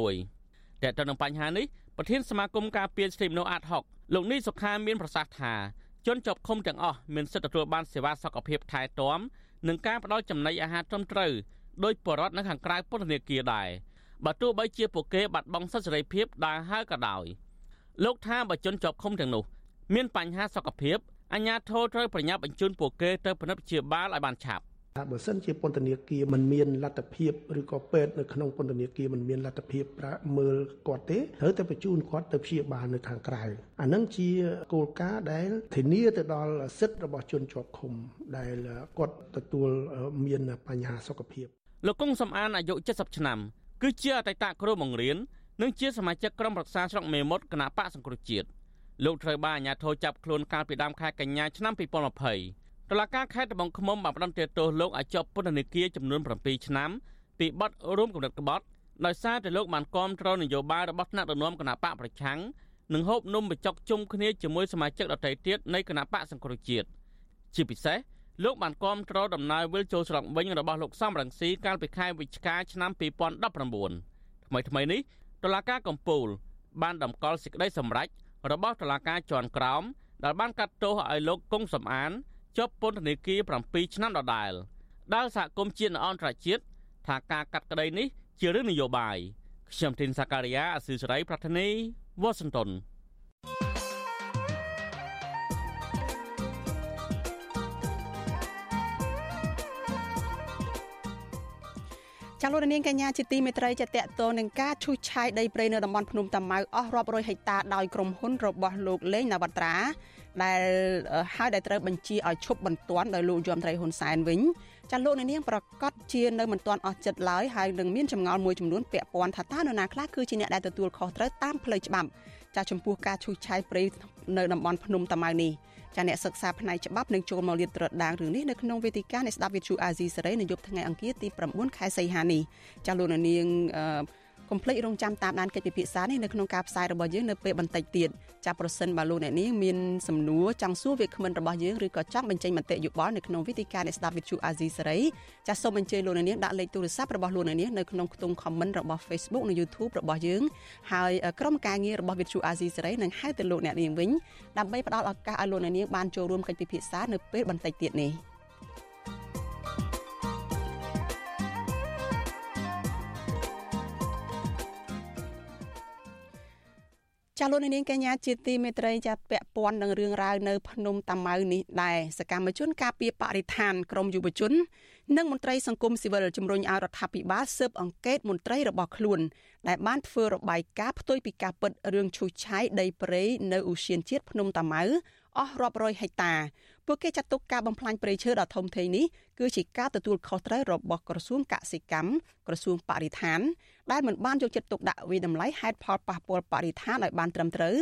2021តែទៅនឹងបញ្ហានេះប្រធានសមាគមការពារសិទ្ធិមនុស្សអាត6លោកនីសុខាមានប្រសាសន៍ថាជនជាប់ឃុំទាំងអស់មានសិទ្ធិទទួលបានសេវាសុខភាពថែទាំនិងការផ្តល់ចំណីអាហារត្រឹមត្រូវដោយបរិវត្តនៅខាងក្រៅពន្ធនាគារដែរបើទោះបីជាពួកគេបាត់បង់សិទ្ធិសេរីភាពដើរហើរក៏ដោយលោកថាបើជនជាប់ឃុំទាំងនោះមានបញ្ហាសុខភាព អាជ្ញាធរត្រូវប្រញាប់បញ្ជូនពួកគេទៅពិនិត្យព្យាបាលឲ្យបានឆាប់បើសិនជាពន្ធនាគារមិនមានលទ្ធភាពឬក៏ពេទ្យនៅក្នុងពន្ធនាគារមិនមានលទ្ធភាពប្រាមើលគាត់ទេត្រូវតែបញ្ជូនគាត់ទៅព្យាបាលនៅខាងក្រៅអានឹងជាគោលការណ៍ដែលធានាទៅដល់សិទ្ធិរបស់ជនជាប់ឃុំដែលគាត់ទទួលមានបញ្ហាសុខភាពលោកកុងសំអានអាយុ70ឆ្នាំ គឺជាអតីតគ្រូបង្រៀននិងជាសមាជិកក្រុមប្រឹក្សាស្រុកមេមត់គណៈបកសង្គ្រោះជាតិ លោកត្រូវបានអាជ្ញាធរចាប់ខ្លួនកាលពីដើមខែកញ្ញាឆ្នាំ2020តុលាការខេត្តត្បូងឃ្មុំបានផ្តន្ទាទោសលោកឲ្យជាប់ពន្ធនាគារចំនួន7ឆ្នាំពីបទរួមគំនិតក្បត់ដោយសារតែលោកបានគាំទ្រនយោបាយរបស់ថ្នាក់ដឹកនាំគណៈបកប្រឆាំងនិងហូបនំបញ្ចុកជុំគ្នាជាមួយសមាជិកដទៃទៀតនៃគណៈបកសង្គ្រោះជាតិជាពិសេសលោកបានគាំទ្រដំណើរវិលចូលស្រុកវិញរបស់លោកសំរងស៊ីកាលពីខែវិច្ឆិកាឆ្នាំ2019ថ្មីថ្មីនេះតុលាការកំពូលបានតម្កល់សេចក្តីសម្រេច របស់តុលាការជាន់ក្រោមដែលបានកាត់ទោសឲ្យលោកកុងសំអានជាប់ពន្ធនាគារ7ឆ្នាំដដែលដែលសហគមន៍ជាតិអន្តរជាតិថាការកាត់ក្តីនេះជារឿងនយោបាយខ្ញុំធីនសាការីយ៉ាអស៊ីសេរីប្រធានីវ៉ាស៊ីនតោន ចាលោកនាងកញ្ញាជាទីមេត្រីចាតកតនឹងការឈូសឆាយដីព្រៃនៅតំបន់ភ្នំតាម៉ៅអស់រាប់រយហិកតាដោយក្រុមហ៊ុនរបស់លោកលេងនវត្រាដែលហើយដែលត្រូវបញ្ជាឲ្យឈប់បន្ទាន់ដោយលោកយមត្រីហ៊ុនសែនវិញចាលោកនាងប្រកាសជានៅមិនទាន់អស់ចិត្តឡើយហើយនឹងមានចម្ងល់មួយចំនួនពាក់ព័ន្ធថាតើនរណាខ្លះគឺជាអ្នកដែលទទួលខុសត្រូវតាមផ្លូវច្បាប់ចាចំពោះការឈូសឆាយព្រៃនៅតំបន់ភ្នំតាម៉ៅនេះ ចាអ្នកសិក្សាផ្នែកច្បាប់នឹងចូលមកលាតត្រដាងរឿងនេះនៅក្នុងវេទិកានៃស្ដាប់វិទ្យុអាស៊ីសេរីនៅយប់ថ្ងៃអង្គារទី9ខែសីហានេះចាលោកនាងអឺ កុំភ្លេចរងចាំតាមដានកិច្ចពិភាក្សានេះនៅក្នុងការផ្សាយរបស់យើងនៅពេលបន្តិចទៀតចាប់ប្រសិនបើលោកអ្នកនាងមានសំណួរចង់សួរវាគ្មិនរបស់យើងឬក៏ចង់បញ្ចេញមតិយោបល់នៅក្នុងវិធីការនៃស្ដាប់វិទ្យុអាស៊ីសេរីចាសសូមអញ្ជើញលោកអ្នកនាងដាក់លេខទូរស័ព្ទរបស់លោកអ្នកនាងនៅក្នុងខ្ទង់ comment របស់ Facebook និង YouTube របស់យើងហើយក្រុមការងាររបស់វិទ្យុអាស៊ីសេរីនឹងហៅទៅលោកអ្នកនាងវិញដើម្បីផ្ដល់ឱកាសឲ្យលោកអ្នកនាងបានចូលរួមកិច្ចពិភាក្សានៅពេលបន្តិចទៀតនេះ។ ចាលោកនាងកញ្ញាជាទីមេត្រីចាពាក់ព័ន្ធនឹងរឿងរ៉ាវនៅភ្នំតាម៉ៅនេះដែរសកម្មជនការពារបរិស្ថានក្រមយុវជន និងមន្ត្រីសង្គមស៊ីវិលជំរុញឲ្យរដ្ឋាភិបាលស៊ើបអង្កេតមន្ត្រីរបស់ខ្លួន ដែលបានធ្វើរបាយការណ៍ផ្ទុយពីការពិតរឿងឈូសឆាយដីព្រៃនៅឧស្សាហជាតិភ្នំតាម៉ៅ អស់រាប់រយហិកតាពួកគេចាត់ទុកការបំផ្លាញព្រៃឈើដ៏ធំធេងនេះគឺជាការទទួលខុសត្រូវរបស់ក្រសួងកសិកម្មក្រសួងបរិស្ថាន ដែលមិនបានយកចិត្តទុកដាក់វិតម្លៃហេតុផលប៉ះពាល់បរិស្ថានឲ្យបានត្រឹមត្រូវ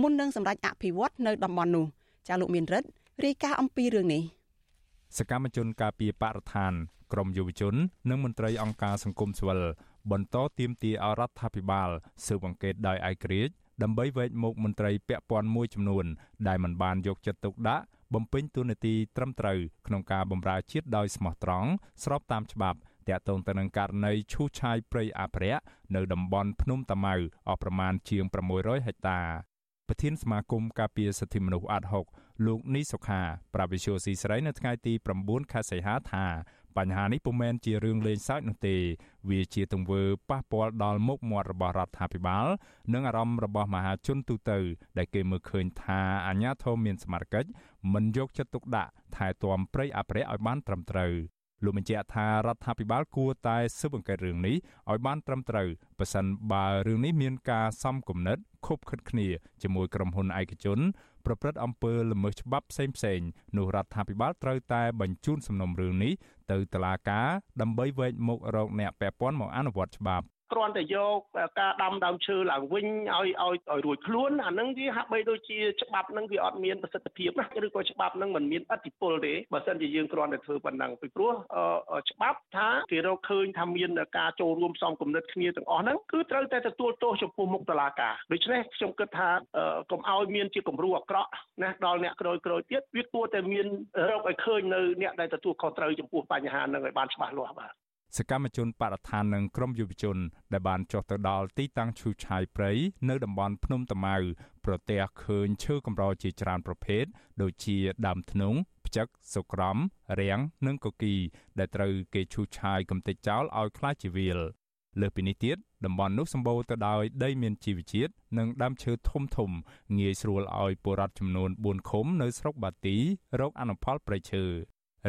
មុននឹងសម្រេចអភិវឌ្ឍនៅតំបន់នោះចាលោកមានរិទ្ធរាយការណ៍អំពីរឿងនេះសកម្មជនការពីបរិស្ថានក្រមយុវជន និងមន្ត្រីអង្គការសង្គមស៊ីវិលបន្តទាមទារឲ្យរដ្ឋាភិបាលស៊ើបអង្កេតដោយឯករាជ្យ ដើម្បីវែកមុខមន្ត្រីពាក់ព័ន្ធមួយចំនួន ដែលមិនបានយកចិត្តទុកដាក់បំពេញតួនាទីត្រឹមត្រូវក្នុងការបម្រើជាតិដោយស្មោះត្រង់ស្របតាមច្បាប់តាក់ទងទៅនឹងករណីឈូសឆាយព្រៃអភិរក្សនៅតំបន់ភ្នំតាម៉ៅអស់ប្រមាណជាង600ហិកតាប្រធានសមាគមការពារសិទ្ធិមនុស្សអាត់ហុកលោកនីសុខា ប្រាវិសុយស៊ីស្រីនៅថ្ងៃទី9ខែសីហាថា បញ្ហានេះពុំមែនជារឿងលេងសើចនោះទេ វាជាទង្វើប៉ះពាល់ដល់មុខមាត់របស់រដ្ឋាភិបាល និងអារម្មណ៍របស់មហាជនទូទៅ ដែលគេមើលឃើញថាអាញាធមមានសមត្ថកិច្ចមិនយកចិត្តទុកដាក់ថែទាំព្រៃអភិរក្សឲ្យបានត្រឹមត្រូវលោកបញ្ជាក់ថារដ្ឋាភិបាលគួរតែស៊ើបអង្កេតរឿងនេះឲ្យបានត្រឹមត្រូវប៉ះសិនបើរឿងនេះមានការសំគំនិតខុបខិតគ្នាជាមួយក្រុមហ៊ុនឯកជន ប្រព្រឹត្តអំពើល្មើសច្បាប់ផ្សេងៗនោះរដ្ឋាភិបាលត្រូវតែបញ្ជូនសំណុំរឿងនេះ ទៅតុលាការដើម្បីវែកមុខរកអ្នកពាក់ព័ន្ធមកអនុវត្តច្បាប់ គ្រាន់តែយកការដាំដើមឈើឡើងវិញឲ្យឲ្យឲ្យរួចខ្លួនអានឹងវាហាក់បីដូចជាច្បាប់នឹងវាអត់មានប្រសិទ្ធភាពណាឬក៏ច្បាប់នឹងមិនមានអធិបុលទេបើសិនជាយើងគ្រាន់តែធ្វើប៉ុណ្ណឹងពីព្រោះច្បាប់ថាគេរកឃើញថាមានការចូលរួមផ្សំគំនិតគ្នាទាំងអស់ហ្នឹងគឺត្រូវតែទទួលទោសចំពោះមុខតុលាការដូច្នេះខ្ញុំគិតថាកុំឲ្យមានជាគំរូអាក្រក់ណាដល់អ្នកក្រោយក្រោយទៀតវាគួរតែមានរកឲ្យឃើញនៅអ្នកដែលទទួលខុសត្រូវចំពោះបញ្ហាហ្នឹងឲ្យបានច្បាស់លាស់បាទ សកម្មជនបរិស្ថាននិងក្រុមយុវជនដែលបានចុះទៅដល់ទីតាំងឈូសឆាយព្រៃនៅតំបន់ភ្នំតាម៉ៅប្រទះឃើញឈើកម្រជាច្រើនប្រភេទដូចជាដើមធ្នង់ផ្ចឹកសុក្រំរាំងនិងកគីដែលត្រូវគេឈូសឆាយកំទេចចោលឲ្យคล้ายជាវាលលើសពីនេះទៀតតំបន់នោះសម្បូរទៅដោយដីមានជីវជាតិនិងដើមឈើធំធំងាយស្រួលឲ្យពលរដ្ឋចំនួន4ឃុំនៅស្រុកបាទីរកអនុផលព្រៃឈើ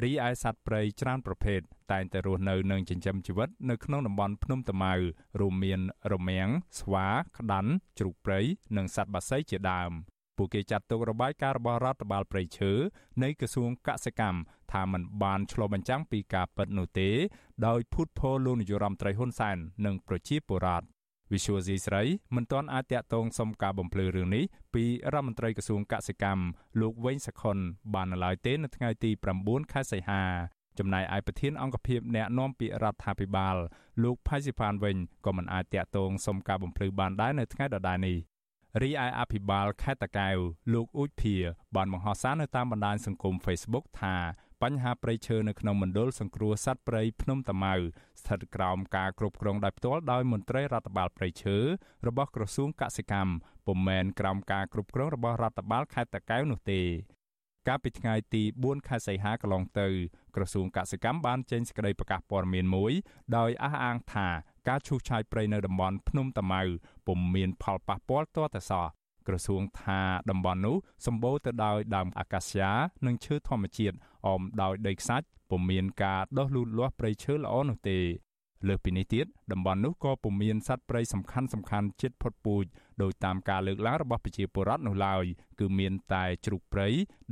រីឯសត្វព្រៃច្រើនប្រភេទតែងតែរស់នៅនិងចិញ្ចឹមជីវិតនៅក្នុងតំបន់ភ្នំតាម៉ៅរួមមានរមាំងស្វា ក្តាន់ជ្រូកព្រៃនិងសត្វបក្សីជាដើមពួកគេចាត់ទុករបាយការណ៍របស់រដ្ឋបាលព្រៃឈើនៃក្រសួងកសិកម្មថាมันបានឆ្លុះបញ្ចាំងពីការពិតនោះទេ ដោយភូតផលលោកនាយរដ្ឋមន្ត្រីហ៊ុនសែននិងប្រជាពលរដ្ឋ វិសុវស៊ីស្រីមិនទាន់អាចតាក់ទងសុំការបំភ្លឺរឿងនេះពីរដ្ឋមន្ត្រីក្រសួងកសិកម្មលោកវែងសខុនបាននៅឡើយទេនៅថ្ងៃទី9ខែសីហាចំណែកឯប្រធានអង្គភិបអ្នកណែនាំពាក្យរដ្ឋាភិបាលលោកផៃស៊ីផានវិញក៏មិនអាចតាក់ទងសុំការបំភ្លឺបានដែរនៅថ្ងៃដដែលនេះរីឯអភិបាលខេត្តតាកែវលោកអ៊ូចភាបានបង្ហោះសារនៅតាមបណ្ដាញសង្គម Facebook ថា បញ្ហាព្រៃឈើនៅក្នុងមណ្ឌលសង្គ្រោះសត្វព្រៃភ្នំតាម៉ៅស្ថិតក្រោមការគ្រប់គ្រងដោយផ្ទាល់ដោយមន្ត្រីរដ្ឋបាលព្រៃឈើរបស់ក្រសួងកសិកម្មពុំមែនក្រោមការគ្រប់គ្រងរបស់រដ្ឋបាលខេត្តតាកែវនោះទេកាលពីថ្ងៃទី4ខែសីហាកន្លងទៅក្រសួងកសិកម្មបានចេញសេចក្តីប្រកាសព័ត៌មានមួយដោយអះអាងថាការឈូសឆាយព្រៃនៅតំបន់ភ្នំតាម៉ៅពុំមានផលប៉ះពាល់ទាល់តែសោះ ក្រសួងថាតំបន់នោះសម្បូរទៅដោយដើមអាកាសយ៉ានិងឈើធម្មជាតិអមដោយដីខ្សាច់ពុំមានការដុះលូតលាស់ព្រៃឈើល្អនោះទេលើសពីនេះទៀតតំបន់នោះក៏ពុំមានសត្វព្រៃសំខាន់សំខាន់ជិតផុតពូជដោយតាមការលើកឡើងរបស់ប្រជាពលរដ្ឋនោះឡើយគឺមានតែជ្រូកព្រៃ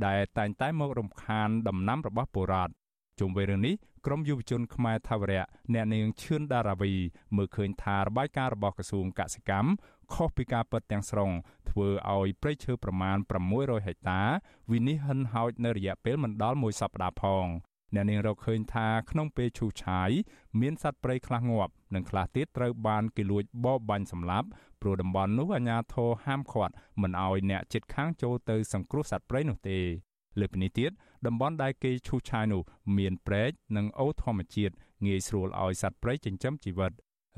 ដែលតែងតែមករំខានដំណាំរបស់ពលរដ្ឋជុំវិញរឿងនេះក្រមយុវជនខ្មែរថាវរៈអ្នកនាងឈឿនដារាវីមើលឃើញថារបាយការណ៍របស់ក្រសួងកសិកម្ម ខុសពីការពិតទាំងស្រុងធ្វើឲ្យព្រៃឈើប្រមាណ600ហិកតាវិនិច្ឆ័យហិនហោចនៅរយៈពេលមិនដល់មួយសប្តាហ៍ផងអ្នកនាងរកឃើញថាក្នុងពេលឈូសឆាយមានសត្វព្រៃខ្លះងាប់និងខ្លះទៀតត្រូវបានគេលួចបរបាញ់សម្លាប់ព្រោះតំបន់នោះអាជ្ញាធរហាមឃាត់មិនឲ្យអ្នកជិតខាងចូលទៅសង្គ្រោះសត្វព្រៃនោះទេលើពីនេះទៀតតំបន់ដែលគេឈូសឆាយនោះមានព្រែកនិងអូរធម្មជាតិងាយស្រួលឲ្យសត្វព្រៃចិញ្ចឹមជីវិត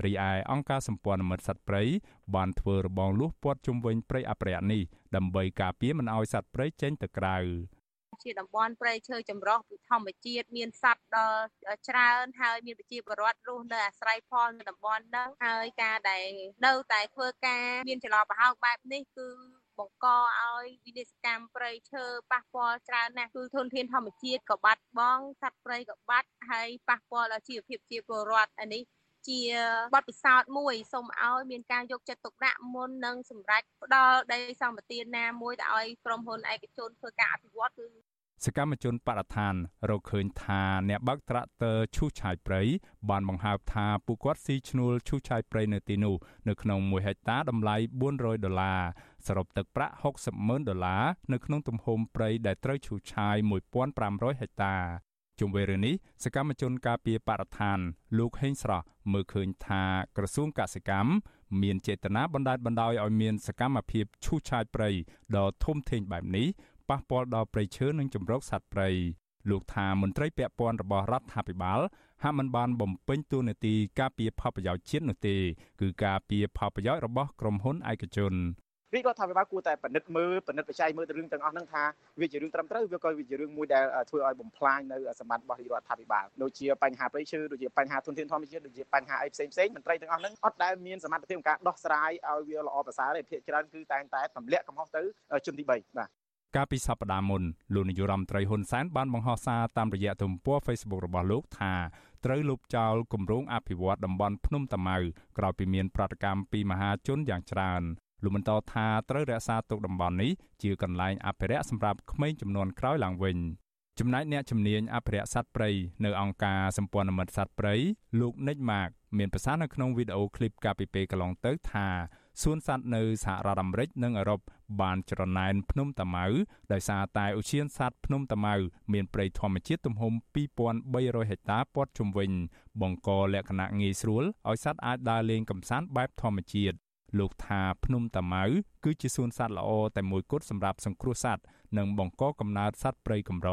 រីឯអង្គការសម្ព័ន្ធមិត្តសត្វព្រៃបានធ្វើរបងលួសព័ទ្ធជុំវិញព្រៃអភិរក្សនេះដើម្បីការពារមិនឲ្យសត្វព្រៃចេញទៅក្រៅជាតំបន់ព្រៃឈើចម្រុះពីធម្មជាតិមានសត្វដល់ច្រើនហើយមានប្រជាពលរដ្ឋរស់នៅអាស្រ័យផលនៅតំបន់ហ្នឹងហើយការដែលនៅតែធ្វើការមានចន្លោះប្រហោងបែបនេះគឺបង្កឲ្យវិនិស្សកម្មព្រៃឈើប៉ះពាល់ច្រើនណាស់គឺធនធានធម្មជាតិក៏បាត់បង់សត្វព្រៃក៏បាត់ហើយប៉ះពាល់ដល់ជីវភាពជាពលរដ្ឋអានេះ ជាបទពិសោធន៍មួយសូមឲ្យមានការយកចិត្តទុកដាក់មុននឹងសម្រេចផ្ដល់ដីសម្បត្តិណាមួយទៅឲ្យក្រុមហ៊ុនឯកជនធ្វើការអភិវឌ្ឍគឺសកម្មជនបរិស្ថានរកឃើញថាអ្នកបើកត្រាក់ទ័រឈូសឆាយព្រៃបានបង្ហើបថាពួកគាត់ស៊ីឈ្នួលឈូសឆាយព្រៃនៅទីនោះនៅក្នុង1ហិកតាតម្លៃ400ដុល្លារសរុបទឹកប្រាក់60ម៉ឺនដុល្លារនៅក្នុងទំហំព្រៃដែលត្រូវឈូសឆាយ1500ហិកតា ជុំវិញរឿងនេះសកម្មជនការពារបរិស្ថាន លោកហេងស្រស់មើលឃើញថាក្រសួងកសិកម្មមានចេតនាបណ្ដេតបណ្ដោយឲ្យមានសកម្មភាពឈូសឆាយព្រៃដ៏ធំធេងបែបនេះប៉ះពាល់ដល់ព្រៃឈើនិងជំរកសត្វព្រៃលោកថាមន្ត្រីពាក់ព័ន្ធរបស់រដ្ឋាភិបាលហាក់មិនបានបំពេញតួនាទីការពារផលប្រយោជន៍ជាតិនោះទេ គឺការពារផលប្រយោជន៍របស់ក្រុមហ៊ុនឯកជន រាជរដ្ឋាភិបាលគួរតែពិនិត្យមើលពិនិត្យបច្ច័យមើលទៅរឿងទាំងអស់ហ្នឹងថាវាជារឿងត្រឹមត្រូវវាក៏វាជារឿងមួយដែលធ្វើឲ្យបំផ្លាញនៅសម្បត្តិរបស់រាជរដ្ឋាភិបាលដូចជាបញ្ហាប្រៃឈើដូចជាបញ្ហាធនធានធម្មជាតិដូចជាបញ្ហាអីផ្សេងផ្សេងមន្ត្រីទាំងអស់ហ្នឹងអត់ដែលមានសមត្ថភាពក្នុងការដោះស្រាយឲ្យវាល្អប្រសើរទេភាគច្រើនគឺតែងតែទម្លាក់កំហុសទៅជំទី3បាទកាលពីសប្តាហ៍មុនលោកនាយរដ្ឋមន្ត្រីហ៊ុនសែនបានបង្ហោះសារតាមរយៈទំព័រ Facebook របស់លោកថាត្រូវលុបចោលគម្រោងអភិវឌ្ឍតំបន់ភ្នំតាម៉ៅក្រោយពីមានប្រតិកម្មពីមហាជនយ៉ាងច្រើន លោកបន្តថាត្រូវរក្សាទុកតំបន់នេះជាកន្លែងអភិរក្សសម្រាប់ក្មេងចំនួនក្រោយឡើងវិញចំណែកអ្នកជំនាញអភិរក្សសត្វព្រៃនៅអង្គការសម្ព័ន្ធមិត្តសត្វព្រៃលោកនិចម៉ាកមានប្រសាសន៍នៅក្នុងវីដេអូឃ្លីបកាលពីពេលកន្លងទៅថាសួនសត្វនៅសហរដ្ឋអាមេរិកនិងអឺរ៉ុបបានច្រណែនភ្នំតាម៉ៅដោយសារតែឧទ្យានសត្វភ្នំតាម៉ៅមានព្រៃធម្មជាតិទំហំ2300ហិកតាព័ទ្ធជុំវិញ បង្កលក្ខណៈងាយស្រួលឲ្យសត្វអាចដើរលេងកម្សាន្តបែបធម្មជាតិ លោកថាភ្នំតាម៉ៅគឺជាសួនសត្វល្អតែមួយគត់សម្រាប់សង្គ្រោះសត្វនិងបង្កកំណើតសត្វព្រៃកម្រ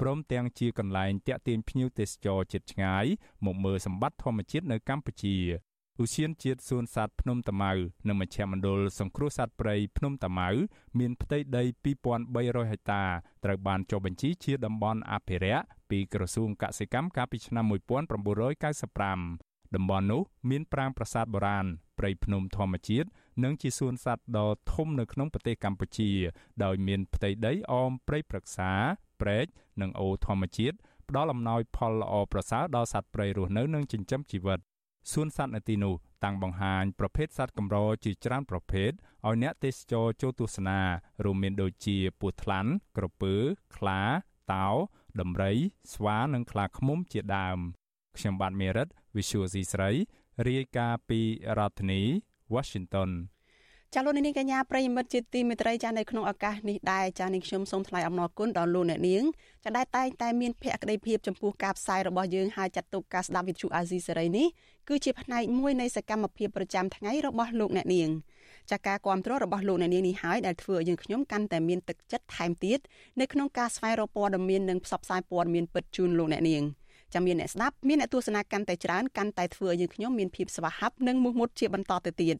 ព្រមទាំងជាកន្លែងតាក់ទាញភ្ញៀវទេសចរជាតិឆ្ងាយមកមើលសម្បត្តិធម្មជាតិនៅកម្ពុជាឧស្សាហជាតិសួនសត្វភ្នំតាម៉ៅនិងមជ្ឈមណ្ឌលសង្គ្រោះសត្វព្រៃភ្នំតាម៉ៅមានផ្ទៃដី2300ហិកតាត្រូវបានចុះបញ្ជីជាតំបន់អភិរក្សពីក្រសួងកសិកម្មកាលពីឆ្នាំ1995តំបន់នោះមានប្រាង្គប្រាសាទបុរាណ ព្រៃភ្នំធម្មជាតិនិងជាសួនសត្វដ៏ធំនៅក្នុងប្រទេសកម្ពុជា ដោយមានផ្ទៃដីអមព្រៃព្រឹក្សាព្រែកនិងអូរធម្មជាតិផ្ដល់អំណោយផលល្អប្រសើរដល់សត្វព្រៃរស់នៅនិងចិញ្ចឹមជីវិតសួនសត្វនៅទីនោះតាំងបង្ហាញប្រភេទសត្វកម្រជាច្រើនប្រភេទឲ្យអ្នកទេសចរចូលទស្សនារួមមានដូចជាពស់ថ្លាន់ក្រពើខ្លាតោដំរី ស្វានិងខ្លាឃ្មុំជាដើមខ្ញុំបាទមេរិត Visual C ស្រី រាយការណ៍ពីរដ្ឋធានី Washington ចាលោកនាងកញ្ញាប្រិយមិត្តជាទីមេត្រីចានៅក្នុងឱកាសនេះដែរចានាងខ្ញុំសូមថ្លែងអំណរគុណដល់លោកអ្នកនាងចាដែលតែងតែមានភក្ដីភាពចំពោះការផ្សាយរបស់យើងហើយចាត់ទុកការស្ដាប់វិទ្យុអាស៊ីសេរីនេះគឺជាផ្នែកមួយនៃសកម្មភាពប្រចាំថ្ងៃរបស់លោកអ្នកនាងចាការគ្រប់គ្រងរបស់លោកអ្នកនាងនេះហើយដែលធ្វើឲ្យយើងខ្ញុំកាន់តែមានទឹកចិត្តថែមទៀតនៅក្នុងការស្វែងរកព័ត៌មាននិងផ្សព្វផ្សាយព័ត៌មានពិតជូនលោកអ្នកនាង។ ចាំមានអ្នកស្ដាប់មានអ្នកទស្សនាកាន់តែច្រើនកាន់តែធ្វើឲ្យយើងខ្ញុំមានភាពស្វាហាប់និងមោះមុតជាបន្តទៅទៀត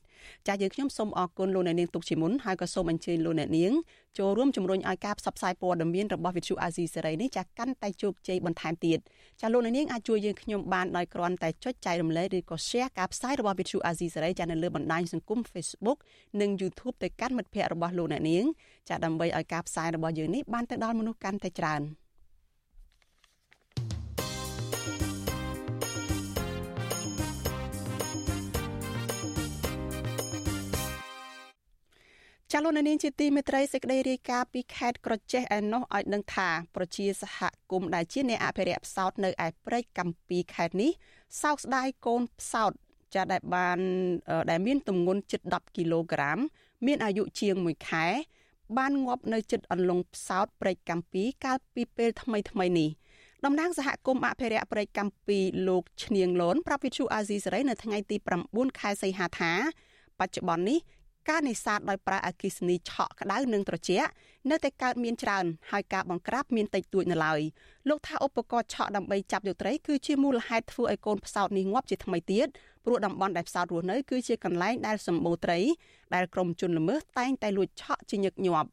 ចាយើងខ្ញុំសូមអរគុណលោកអ្នកនាងទុកជាមុនហើយក៏សូមអញ្ជើញលោកអ្នកនាងចូលរួមជំរុញឲ្យការផ្សព្វផ្សាយព័ត៌មានរបស់វិទ្យុអាស៊ីសេរីនេះចាកាន់តែជោគជ័យបន្ថែមទៀតចាលោកអ្នកនាងអាចជួយយើងខ្ញុំបានដោយគ្រាន់តែចុចចែករំលែកឬក៏ share ការផ្សាយរបស់វិទ្យុអាស៊ីសេរីចានៅលើបណ្ដាញសង្គម Facebook និង YouTube ទៅកាន់មិត្តភ័ក្តិរបស់លោកអ្នកនាងចាដើម្បីឲ្យការផ្សាយរបស់យើងនេះបានទៅដល់មនុស្សកាន់តែច្រើន។ ចាលោកនាងជាទីមេត្រីសេចក្តីរាយការណ៍ពីខេត្តក្រចេះឯណោះឲ្យដឹងថាប្រជាសហគមន៍ដែលជាអ្នកអភិរក្សផ្សោតនៅឯព្រែកកំពីខេត្តនេះសោកស្ដាយកូនផ្សោតចាដែលបានដែលមានទម្ងន់ជិត10គីឡូក្រាមមានអាយុជាង1ខែ បានងាប់នៅជិតអន្លង់ផ្សោតព្រែកកំពីកាលពីពេលថ្មីថ្មីនេះតំណាងសហគមន៍អភិរក្សព្រែកកំពីលោកឈ្នៀងលនប្រាប់វិទ្យុអាស៊ីសេរីនៅថ្ងៃទី9ខែសីហាថាបច្ចុប្បន្ននេះ ការនេសាទដោយប្រើអគ្គិសនីឆក់ក្តៅនិងត្រជាក់នៅតែកើតមានច្រើនហើយការបង្ក្រាបមានតិចតួចនៅឡើយលោកថាឧបករណ៍ឆក់ដើម្បីចាប់យកត្រីគឺជាមូលហេតុធ្វើឲ្យកូនផ្សោតនេះងាប់ជាថ្មីទៀតព្រោះតំបន់ដែលផ្សោតរស់នៅគឺជាកន្លែងដែលសម្បូរត្រីដែលក្រុមជនល្មើសតែងតែលួចឆក់ជាញឹកញាប់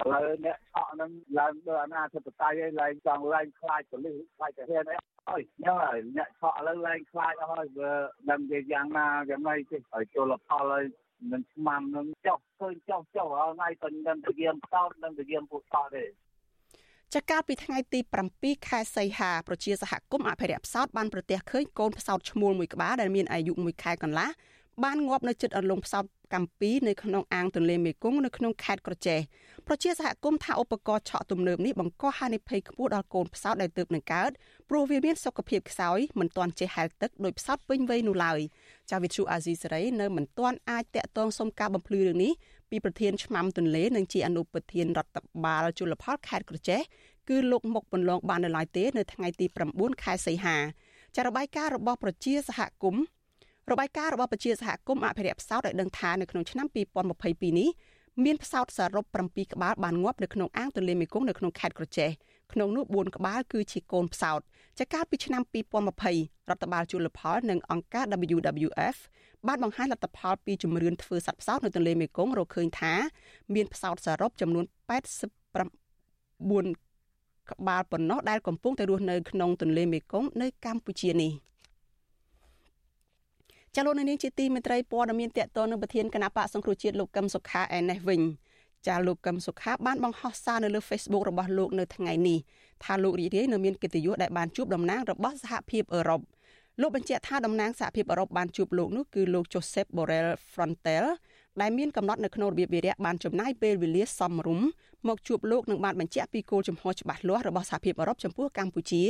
ឥឡូវអ្នកឆក់នឹងឡើងលើអាណាធិបតេយ្យឯងឡើងចង់ឡើងខ្លាចប៉ូលីសខ្លាចទាហាន អីហើយញ៉ឹងហើយអ្នកឆក់ឥឡូវឡើងខ្លាចអស់ហើយវាដឹងជាយ៉ាងណាយ៉ាងម៉េចទេហើយជលផលហើយនឹងស្មាំនឹងចុះឃើញចុះចុះហើយថ្ងៃទៅនឹងទៅយាមតោតនឹងទៅយាមពួកតោតទេចាកាលពីថ្ងៃទី7ខែសីហាប្រជាសហគមន៍អភិរក្សផ្សោតបានប្រទះឃើញកូនផ្សោតឈ្មោលមួយក្បាលដែលមានអាយុ1ខែកន្លះបានងាប់នៅជិតអន្លង់ផ្សោត កម្ពីនៅក្នុងអាងទន្លេមេគង្គនៅក្នុងខេត្តក្រចេះប្រជាសហគមន៍ថាឧបករណ៍ឆក់ទំនើបនេះបង្កហានិភ័យខ្ពស់ដល់កូនផ្សោតដែលទើបនឹងកើតព្រោះវាមានសុខភាពខ្សោយមិនទាន់ចេះហែលទឹកដោយផ្សោតពេញវ័យនោះឡើយចាវិទ្យុអាស៊ីសេរីនៅមិនទាន់អាចតាក់ទងសុំការបំភ្លឺរឿងនេះពីប្រធានឆ្មាំទន្លេនិងជាអនុប្រធានរដ្ឋបាលជលផលខេត្តក្រចេះគឺលោកមុកពន្លងបាននៅឡើយទេ នៅថ្ងៃទី9ខែសីហាចារបាយការណ៍របស់ប្រជាសហគមន៍ របាយការណ៍របស់ប្រជាសហគមន៍អភិរក្សផ្សោតឲ្យដឹងថានៅក្នុងឆ្នាំ2022នេះមានផ្សោតសរុប7ក្បាលបានងាប់នៅក្នុងអាងទន្លេមេគង្គនៅក្នុងខេត្តក្រចេះក្នុងនោះ4ក្បាលគឺជាកូនផ្សោតចាកាលពីឆ្នាំ2020រដ្ឋបាលជលផលនិងអង្គការ WWF បានបង្ហាញលទ្ធផលពីជំរឿនធ្វើសត្វផ្សោតនៅទន្លេមេគង្គរកឃើញថា មានផ្សោតសរុបចំនួន89ក្បាលប៉ុណ្ណោះដែលកំពុងតែរស់នៅក្នុងទន្លេមេគង្គនៅកម្ពុជានេះ ចលនានេះជាទីមេត្រីព័ត៌មានតកតនឹងប្រធានគណៈបកសង្គ្រោះជាតិលោកកឹមសុខាឯនេះវិញចាលោកកឹមសុខាបានបង្ហោះសារនៅលើ Facebook របស់លោកនៅថ្ងៃនេះថាលោករីករាយនៅមានកិត្តិយសដែលបានជួបតំណាងរបស់សហភាពអឺរ៉ុបលោកបញ្ជាក់ថាតំណាងសហភាពអឺរ៉ុបបានជួបលោកនោះគឺលោក Joseph Borrell Frontel ដែលមានកំណត់នៅក្នុងរបៀបវិរៈបានចំណាយពេលវេលាសមរម្យមកជួបលោកនឹងបានបញ្ជាក់ពីគោលជំហរច្បាស់លាស់របស់សហភាពអឺរ៉ុបចំពោះកម្ពុជា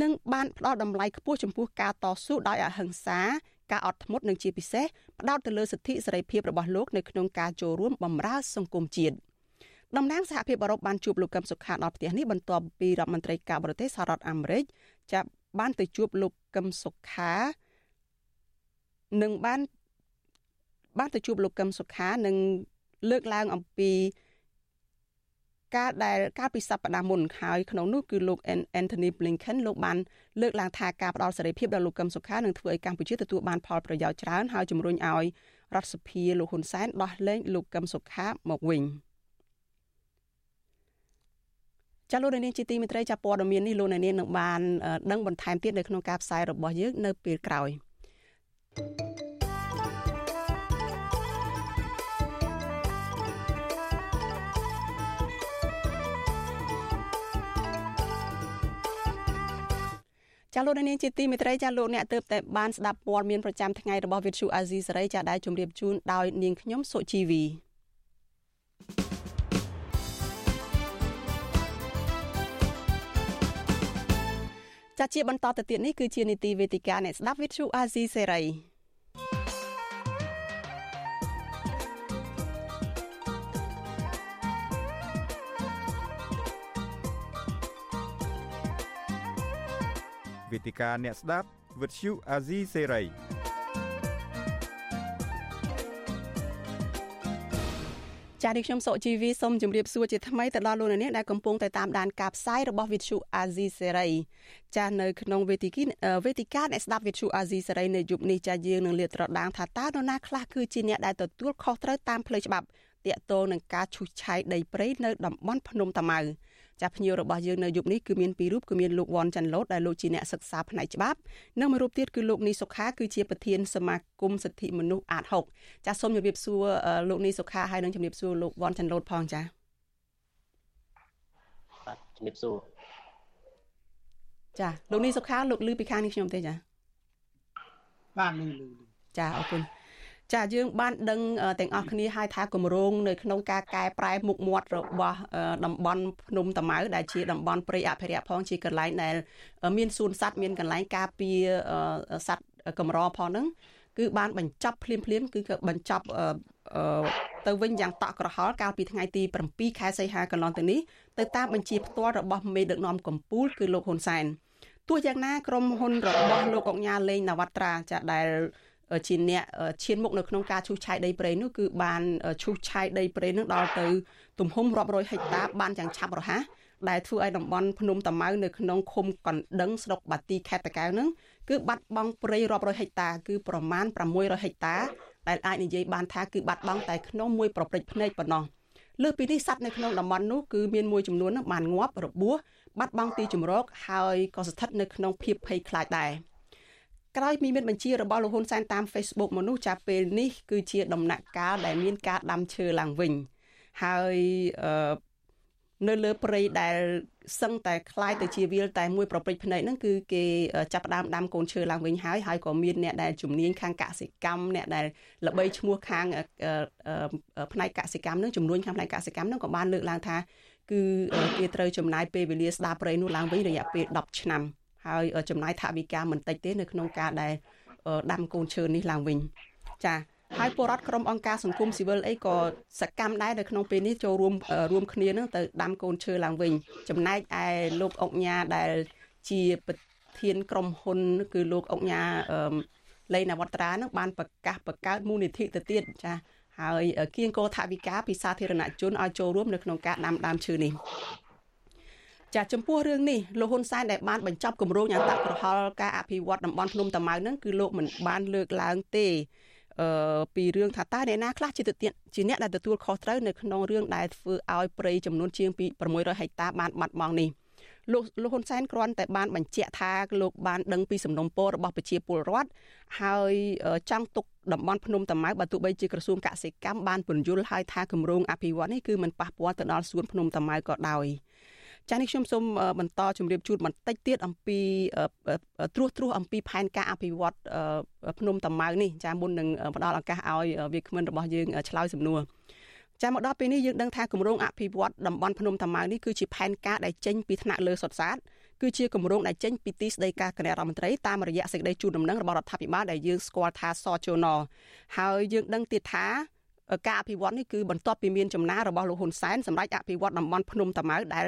និងបានផ្ដល់តម្លៃខ្ពស់ចំពោះការតស៊ូដោយអហិង្សា ការអត់ធ្មត់និងជាពិសេសផ្ដោតទៅលើសិទ្ធិសេរីភាពរបស់លោកនៅក្នុងការចូលរួមបម្រើសង្គមជាតិតំណាងសហភាពអឺរ៉ុបបានជួបលោកកឹមសុខាដល់ផ្ទះនេះបន្ទាប់ពីរដ្ឋមន្ត្រីការបរទេសសហរដ្ឋអាមេរិកចាប់បានទៅជួបលោកកឹមសុខានិងបានបានទៅជួបលោកកឹមសុខានិងលើកឡើងអំពី ការដែលកាលពីសប្តាហ៍មុនហើយក្នុងនោះគឺលោក Anthony Blinken លោកបានលើកឡើងថាការផ្ដល់សេរីភាពដល់លោកកឹមសុខានឹងធ្វើឲ្យកម្ពុជាទទួលបានផលប្រយោជន៍ច្រើនហើយជំរុញឲ្យរដ្ឋសភាលោកហ៊ុនសែនដោះលែងលោកកឹមសុខាមកវិញចាលោកនាងជាទីមេត្រីចាប់ព័ត៌មាននេះលោកនាងនឹងបានដឹងបន្ថែមទៀតនៅក្នុងការផ្សាយរបស់យើងនៅពេលក្រោយ thank you ចាលោកនាងជាទីមេត្រីចាលោកអ្នកទើបតែបានស្ដាប់ព័ត៌មានប្រចាំថ្ងៃរបស់វិទ្យុអាស៊ីសេរីចាដែលជម្រាបជូនដោយនាងខ្ញុំសុជីវីចាជាបន្តទៅទៀតនេះគឺជានីតិវេទិកាអ្នកស្ដាប់វិទ្យុអាស៊ីសេរី វេទិកាអ្នកស្ដាប់វិទ្យុអាស៊ីសេរីចា៎នេះខ្ញុំសុជីវីសូមជម្រាបសួរជាថ្មីទៅដល់លោកអ្នកដែលកំពុងតែតាមដានការផ្សាយរបស់វិទ្យុអាស៊ីសេរីចា៎នៅក្នុងវេទិកាវេទិកាអ្នកស្ដាប់វិទ្យុអាស៊ីសេរីនៅយប់នេះចា៎យើងនឹងលាតត្រដាងថាតើនរណាខ្លះគឺជាអ្នកដែលទទួលខុសត្រូវតាមផ្លូវច្បាប់តាក់ទងនឹងការឈូសឆាយដីព្រៃនៅតំបន់ភ្នំតាម៉ៅ ចាស់ភ្ញៀវរបស់យើងនៅយប់នេះគឺមានពីររូបគឺមានលោកវ៉ាន់ចាន់ឡូតដែលលោកជាអ្នកសិក្សាផ្នែកច្បាប់និងមួយរូបទៀតគឺលោកនីសុខាគឺជាប្រធានសមាគមសិទ្ធិមនុស្សអាត6ចាសសូមជម្រាបសួរលោកនីសុខាហើយនិងជម្រាបសួរលោកវ៉ាន់ចាន់ឡូតផងចាបាទជម្រាបសួរចាលោកនីសុខាលោកលឺពីខាងនេះខ្ញុំទេចាបាទលឺលឺចាអរគុណ ចាយើងបានដឹងទាំងអស់គ្នាហើយថាគម្រោងនៅក្នុងការកែប្រែមុខមាត់របស់តំបន់ភ្នំតាម៉ៅដែលជាតំបន់ព្រៃអភិរក្សផងជាកន្លែងដែលមានសួនសត្វមានកន្លែងការពារសត្វកម្រផងហ្នឹងគឺបានបញ្ចប់ភ្លាមភ្លាមគឺបញ្ចប់ទៅវិញយ៉ាងតក់ក្រហល់កាលពីថ្ងៃទី7ខែសីហាកន្លងទៅនេះទៅតាមបញ្ជាផ្ទាល់របស់មេដឹកនាំកម្ពុជាគឺលោកហ៊ុនសែនទោះយ៉ាងណាក្រុមហ៊ុនរបស់លោកអុកញ៉ាលេងនវត្រាចាដែល ជាអ្នកឈានមុខនៅក្នុងការឈូសឆាយដីព្រៃនោះគឺបានឈូសឆាយដីព្រៃនឹងដល់ទៅទំហំរាប់រយហិកតាបានយ៉ាងឆាប់រហ័សដែលធ្វើឲ្យតំបន់ភ្នំតាម៉ៅនៅក្នុងឃុំកណ្ដឹងស្រុកបាទីខេត្តតាកែវនឹងគឺបាត់បង់ព្រៃរាប់រយហិកតាគឺប្រមាណ600ហិកតាដែលអាចនិយាយបានថាគឺបាត់បង់តែក្នុងមួយប្រព្រឹត្តភ្នែកប៉ុណ្ណោះលើពីនេះសត្វនៅក្នុងតំបន់នោះគឺមានមួយចំនួនបានងាប់របួសបាត់បង់ទីជម្រកហើយក៏ស្ថិតនៅក្នុងភាពភ័យខ្លាចដែរ។ ក្រោយពីមានបញ្ជារបស់លោកហ៊ុនសែនតាម Facebook មនុស្សចាប់ពេលនេះគឺជាដំណាក់កាលដែលមានការដាំឈើឡើងវិញហើយ នៅលើព្រៃដែលសឹងតែคล้ายទៅជាវាលតែមួយប្រព្រឹត្តភ្នែកហ្នឹងគឺគេចាប់ផ្ដើមដាំកូនឈើឡើងវិញហើយហើយក៏មានអ្នកដែលជំនាញខាងកសិកម្មអ្នកដែលល្បីឈ្មោះខាងផ្នែកកសិកម្មហ្នឹងចំនួនខាងផ្នែកកសិកម្មហ្នឹងក៏បានលើកឡើងថាគឺគេត្រូវចំណាយពេលវេលាស្ដារព្រៃនោះឡើងវិញរយៈពេល10ឆ្នាំ ហើយចំណាយថវិកាមិនតិចទេនៅក្នុងការដែលដាំកូនឈើនេះឡើងវិញចាហើយពលរដ្ឋក្រុមអង្គការសង្គមស៊ីវិលអីក៏សកម្មដែរនៅក្នុងពេលនេះចូលរួមរួមគ្នានឹងទៅដាំកូនឈើឡើងវិញចំណែកឯលោកអុកញ៉ាដែលជាប្រធានក្រុមហ៊ុនគឺលោកអុកញ៉ាលេនវត្រានឹងបានប្រកាសបង្កើតមូលនិធិទៅទៀតចាហើយគៀងគោថាវិការពីសាធារណជនឲ្យចូលរួមនៅក្នុងការដាំដើមឈើនេះ ចាចំពោះរឿងនេះលោកហ៊ុនសែនដែលបានបញ្ចប់គម្រោងអន្តរប្រហល់ការអភិវឌ្ឍតំបន់ភ្នំតាម៉ៅហ្នឹងគឺលោកមិនបានលើកឡើងទេអឺពីរឿងថាតើអ្នកណាខ្លះជាទៅជាអ្នកដែលទទួលខុសត្រូវនៅក្នុងរឿងដែលធ្វើឲ្យព្រៃចំនួនជាងពី600ហិកតាបានបាត់បង់នេះលោកលោកហ៊ុនសែនគ្រាន់តែបានបញ្ជាក់ថាលោកបានដឹងពីសំណុំពររបស់ប្រជាពលរដ្ឋហើយចង់ទុកតំបន់ភ្នំតាម៉ៅបើទោះបីជាក្រសួងកសិកម្មបានពន្យល់ឲ្យថាគម្រោងអភិវឌ្ឍនេះគឺមិនប៉ះពាល់ទៅដល់សួនភ្នំតាម៉ៅក៏ដោយ ចានេះខ្ញុំសូមបន្តជម្រាបជូនបន្តិចទៀតអំពីត្រួសត្រាសអំពីផែនការអភិវឌ្ឍភ្នំតាម៉ៅនេះចាមុននឹងផ្ដល់ឱកាសឲ្យវាគ្មិនរបស់យើងឆ្លើយសំណួរចាមកដល់ពេលនេះយើងដឹងថាគម្រោងអភិវឌ្ឍតំបន់ភ្នំតាម៉ៅនេះគឺជាផែនការដែលចេញពីថ្នាក់លើសុទ្ធសាធគឺជាគម្រោងដែលចេញពីទីស្តីការគណៈរដ្ឋមន្ត្រីតាមរយៈសេចក្តីជូនដំណឹងរបស់រដ្ឋាភិបាលដែលយើងស្គាល់ថាសជនហើយយើងដឹងទៀតថាការអភិវឌ្ឍនេះគឺបន្ទាប់ពីមានចំណារបស់លោកហ៊ុនសែនសម្រាប់អភិវឌ្ឍតំបន់ភ្នំតាម៉ៅដែល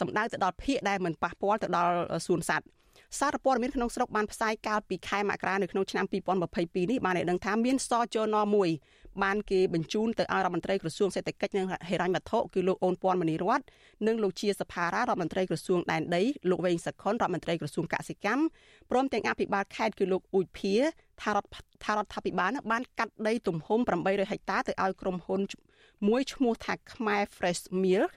សម្ដៅទៅដល់ភៀកដែលមិនប៉ះពាល់ទៅដល់សួនសត្វសារព័ត៌មានក្នុងស្រុកបានផ្សាយកាលពីខែមករានៅក្នុងឆ្នាំ2022នេះបានឲ្យដឹងថាមានសចនមួយបានគេបញ្ជូនទៅឲ្យរដ្ឋមន្ត្រីក្រសួងសេដ្ឋកិច្ចនិងហិរញ្ញវត្ថុគឺលោកអូនពាន់មនីរតនិងលោកជាសភារារដ្ឋមន្ត្រីក្រសួងដែនដីលោកវែងសខុនរដ្ឋមន្ត្រីក្រសួងកសិកម្មព្រមទាំងអភិបាលខេត្តគឺលោកអ៊ូចភាថារដ្ឋថារដ្ឋាភិបាលបានកាត់ដីទំហំ800ហិកតាទៅឲ្យក្រុមហ៊ុនមួយឈ្មោះថាខ្មែរ Fresh Milk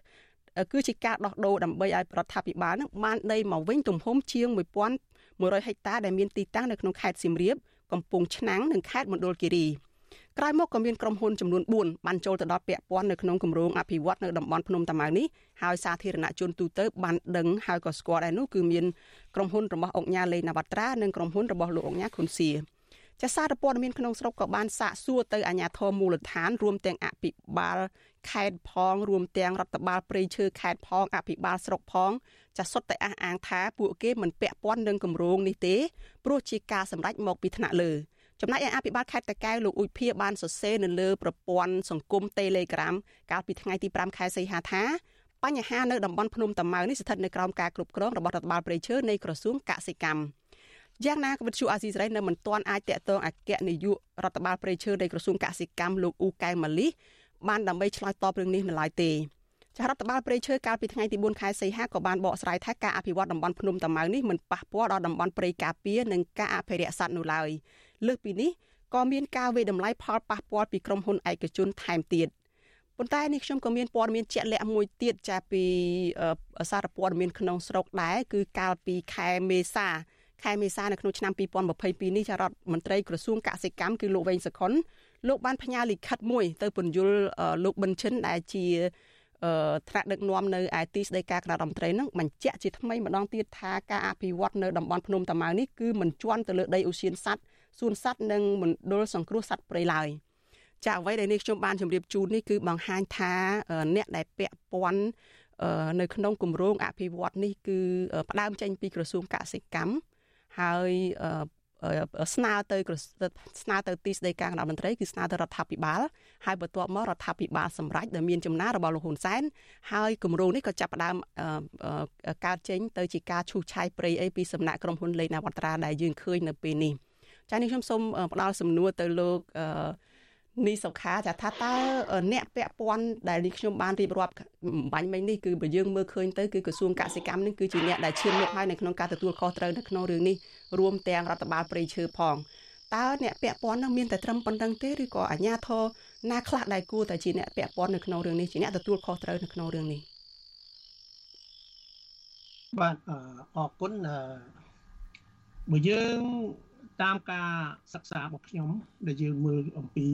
គឺជាការដោះដូរដើម្បីឲ្យរដ្ឋាភិបាលនឹងបានដីមកវិញទំហំជាង1100ហិកតាដែលមានទីតាំងនៅក្នុងខេត្តសៀមរាបកំពង់ឆ្នាំងនិងខេត្តមណ្ឌលគិរីក្រោយមកក៏មានក្រុមហ៊ុនចំនួន4បានចូលទៅដល់ពាក់ព័ន្ធនៅក្នុងគម្រោងអភិវឌ្ឍនៅតំបន់ភ្នំតាម៉ៅនេះហើយសាធារណជនទូទៅបានដឹងហើយក៏ស្គាល់ដែរនោះគឺមានក្រុមហ៊ុនរបស់អង្គញាលេណាវត្រានិងក្រុមហ៊ុនរបស់លោកអង្គញាខុនសៀ ចាសារព័ត៌មានក្នុងស្រុកក៏បានសាកសួរទៅអាជ្ញាធរមូលដ្ឋានរួមទាំងអភិបាលខេត្តផងរួមទាំងរដ្ឋបាលព្រៃឈើខេត្តផងអភិបាលស្រុកផងចាសុទ្ធតែអះអាងថាពួកគេមិនពាក់ព័ន្ធនឹងគម្រោងនេះទេព្រោះជាការសម្រេចមកពីថ្នាក់លើចំណែកឯអភិបាលខេត្តតាកែវលោកអ៊ុយភាបានសរសេរនៅលើប្រព័ន្ធសង្គម Telegram កាលពីថ្ងៃទី5ខែសីហាថាបញ្ហានៅតំបន់ភ្នំតាម៉ៅនេះស្ថិតនៅក្រោមការគ្រប់គ្រងរបស់រដ្ឋបាលព្រៃឈើនៃក្រសួងកសិកម្ម យ៉ាងណាក៏វិទ្យុអាស៊ីសេរីនៅមិនទាន់អាចតាក់ទងអគ្គនាយករដ្ឋបាលព្រៃឈើនៃក្រសួងកសិកម្មលោកអ៊ូកែម៉ាលីបានដើម្បីឆ្លើយតបរឿងនេះនៅឡើយទេចារដ្ឋបាលព្រៃឈើកាលពីថ្ងៃទី4ខែសីហាក៏បានបកស្រាយថាការអភិវឌ្ឍតំបន់ភ្នំតាម៉ៅនេះមិនប៉ះពាល់ដល់តំបន់ព្រៃការពារនិងការអភិរក្សសត្វនោះឡើយលើសពីនេះក៏មានការវេតម្លៃផលប៉ះពាល់ពីក្រុមហ៊ុនឯកជនថែមទៀតប៉ុន្តែនេះខ្ញុំក៏មានព័ត៌មានជាក់លាក់មួយទៀតចាពីសារព័ត៌មានក្នុងស្រុកដែរគឺកាលពីខែមេសា ខែមេសានៅក្នុងឆ្នាំ2022នេះចារដ្ឋមន្ត្រីក្រសួងកសិកម្មគឺលោកវែងសុខុនលោកបានផ្ញើលិខិតមួយទៅពន្យល់លោកប៊ិនឈិនដែលជាត្រាក់ដឹកនាំនៅឯទីស្តីការគណៈរដ្ឋមន្ត្រីនឹងបញ្ជាក់ជាថ្មីម្ដងទៀតថាការអភិវឌ្ឍនៅតំបន់ភ្នំតាម៉ៅនេះគឺមិនជន់ទៅលើដីឧស្សាហសត្វសួនសត្វនិងមណ្ឌលសង្គ្រោះសត្វព្រៃឡើយចាអ្វីដែលនេះខ្ញុំបានជម្រាបជូននេះគឺបង្ហាញថាអ្នកដែលពាក់ព័ន្ធនៅក្នុងគម្រោងអភិវឌ្ឍនេះគឺផ្ដើមចេញពីក្រសួងកសិកម្ម ហើយស្នើទៅស្នើទៅទីស្តីការគណៈមន្ត្រីគឺស្នើទៅរដ្ឋាភិបាលហើយបន្ទាប់មករដ្ឋាភិបាលសម្រេចដែលមានចំណារបស់លោកហ៊ុនសែនហើយគម្រោងនេះក៏ចាប់ផ្ដើមកើតចេញទៅជាការឈូសឆាយព្រៃអីពីសំណាក់ក្រុមហ៊ុនលេងណាវត្រាដែលយើងឃើញនៅពេលនេះចានេះខ្ញុំសូមផ្ដល់សំណួរទៅលោក នេះសុខាចាថាតើអ្នកពាក់ព័ន្ធដែលនេះខ្ញុំបានរៀបរាប់បាញ់មិញនេះគឺបើយើងមើលឃើញទៅគឺក្រសួងកសិកម្មនេះគឺជាអ្នកដែលឈានមុខហើយនៅក្នុងការទទួលខុសត្រូវនៅក្នុងរឿងនេះរួមទាំងរដ្ឋបាលព្រៃឈើផងតើអ្នកពាក់ព័ន្ធនឹងមានតែត្រឹមប៉ុណ្្នឹងទេឬក៏អាជ្ញាធរណាខ្លះដែលគួរតែជាអ្នកពាក់ព័ន្ធនៅក្នុងរឿងនេះជាអ្នកទទួលខុសត្រូវនៅក្នុងរឿងនេះបាទអរគុណបើយើង តាមការសិក្សារបស់ខ្ញុំ ដែលយើងមើលអំពី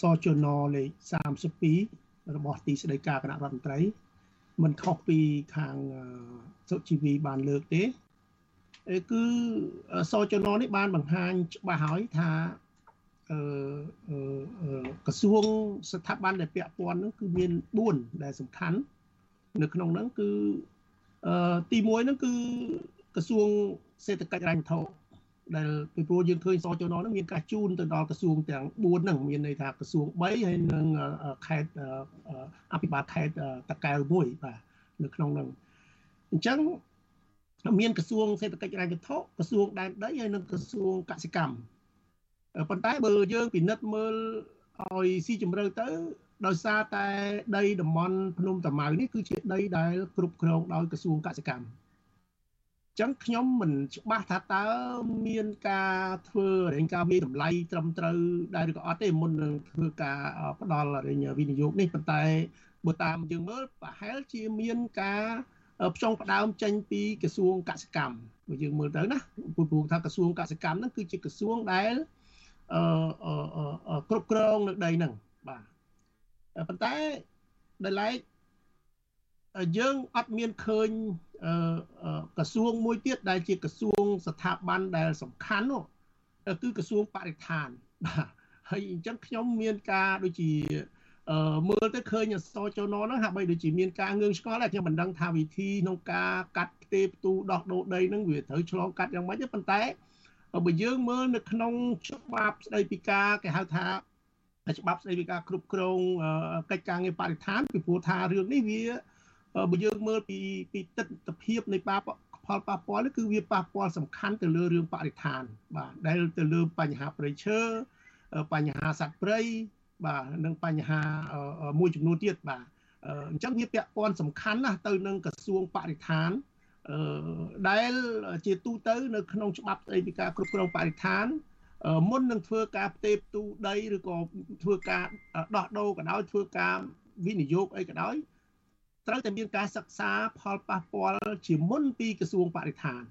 សជនលេខ32របស់ទីស្តីការគណៈរដ្ឋមន្ត្រីមិនខុសពីខាងសុជីវីបានលើកទេគឺសចននេះបានបង្ហាញច្បាស់ហើយថាអឺក្រសួងស្ថាប័នដែលពាក់ព័ន្ធហ្នឹងគឺមាន4ដែលសំខាន់នៅក្នុងហ្នឹងគឺអឺទី1ហ្នឹងគឺក្រសួងសេដ្ឋកិច្ចរញ្ញវត្ថុ ដែលពីព្រោះយើងឃើញសចនហ្នឹងមានការជូនទៅដល់ក្រសួងទាំង4ហ្នឹងមានន័យថាក្រសួង3ហើយនិងខេត្តអភិបាលខេត្តតកែវមួយបាទនៅក្នុងហ្នឹងអញ្ចឹងមានក្រសួងសេដ្ឋកិច្ចរញ្ញវត្ថុក្រសួងដែនដីហើយនិងក្រសួងកសិកម្មប៉ុន្តែបើយើងពិនិត្យមើលឲ្យស៊ីជម្រៅទៅដោយសារតែដីតំបន់ភ្នំតាម៉ៅនេះគឺជាដីដែលគ្រប់គ្រងដោយក្រសួងកសិកម្ម ចឹងខ្ញុំមិនច្បាស់ថាតើមានការធ្វើរែងការវិតម្លៃត្រឹមត្រូវដែរឬក៏អត់ទេមុននឹងធ្វើការផ្ដល់រែងវិនិយោគនេះប៉ុន្តែបើតាមយើងមើលប្រហែលជាមានការផ្ចង់ផ្ដើមចេញពីក្រសួងកសិកម្មបើយើងមើលទៅណាព្រោះថាក្រសួងកសិកម្មហ្នឹងគឺជាក្រសួងដែលអឺគ្រប់គ្រងនៅដីហ្នឹងបាទប៉ុន្តែដោយឡែកយើងអត់មានឃើញ ក្រសួងមួយទៀតដែលជាក្រសួងស្ថាប័នដែលសំខាន់នោះគឺក្រសួងបរិស្ថានបាទហើយអញ្ចឹងខ្ញុំមានការដូចជាអឺមើលទៅឃើញអសចូលណហ្នឹងហាក់បីដូចជាមានការងឿងឆ្ងល់ដែរខ្ញុំមិនដឹងថាវិធីក្នុងការកាត់ផ្ទេផ្ទូដោះដូរដីហ្នឹងវាត្រូវឆ្លងកាត់យ៉ាងម៉េចទេប៉ុន្តែបើយើងមើលនៅក្នុងច្បាប់ស្ដីពីការគេហៅថាច្បាប់ស្ដីពីការគ្រប់គ្រងកិច្ចការងារបរិស្ថានពីព្រោះថារឿងនេះវា បើយើងមើលពីពីទស្សនវិជ្ជានៃបាផលប៉ះពាល់នេះគឺវាប៉ះពាល់សំខាន់ទៅលើរឿងបរិស្ថាន បាទដែលទៅលើបញ្ហាប្រៃឈើបញ្ហាសត្វព្រៃបាទនិងបញ្ហាមួយចំនួនទៀតបាទអញ្ចឹងវាពាក់ព័ន្ធសំខាន់ណាស់ទៅនឹងក្រសួងបរិស្ថានអឺដែលជាទូទៅនៅក្នុងច្បាប់ស្តីពីការគ្រប់គ្រងបរិស្ថានមុននឹងធ្វើការផ្ទេរផ្ទូដីឬក៏ធ្វើការដោះដូរក៏ដោយធ្វើការវិនិយោគអីក៏ដោយ ត្រូវតែមានការសិក្សាផលប៉ះពាល់ជាមុនពីក្រសួងបរិស្ថាន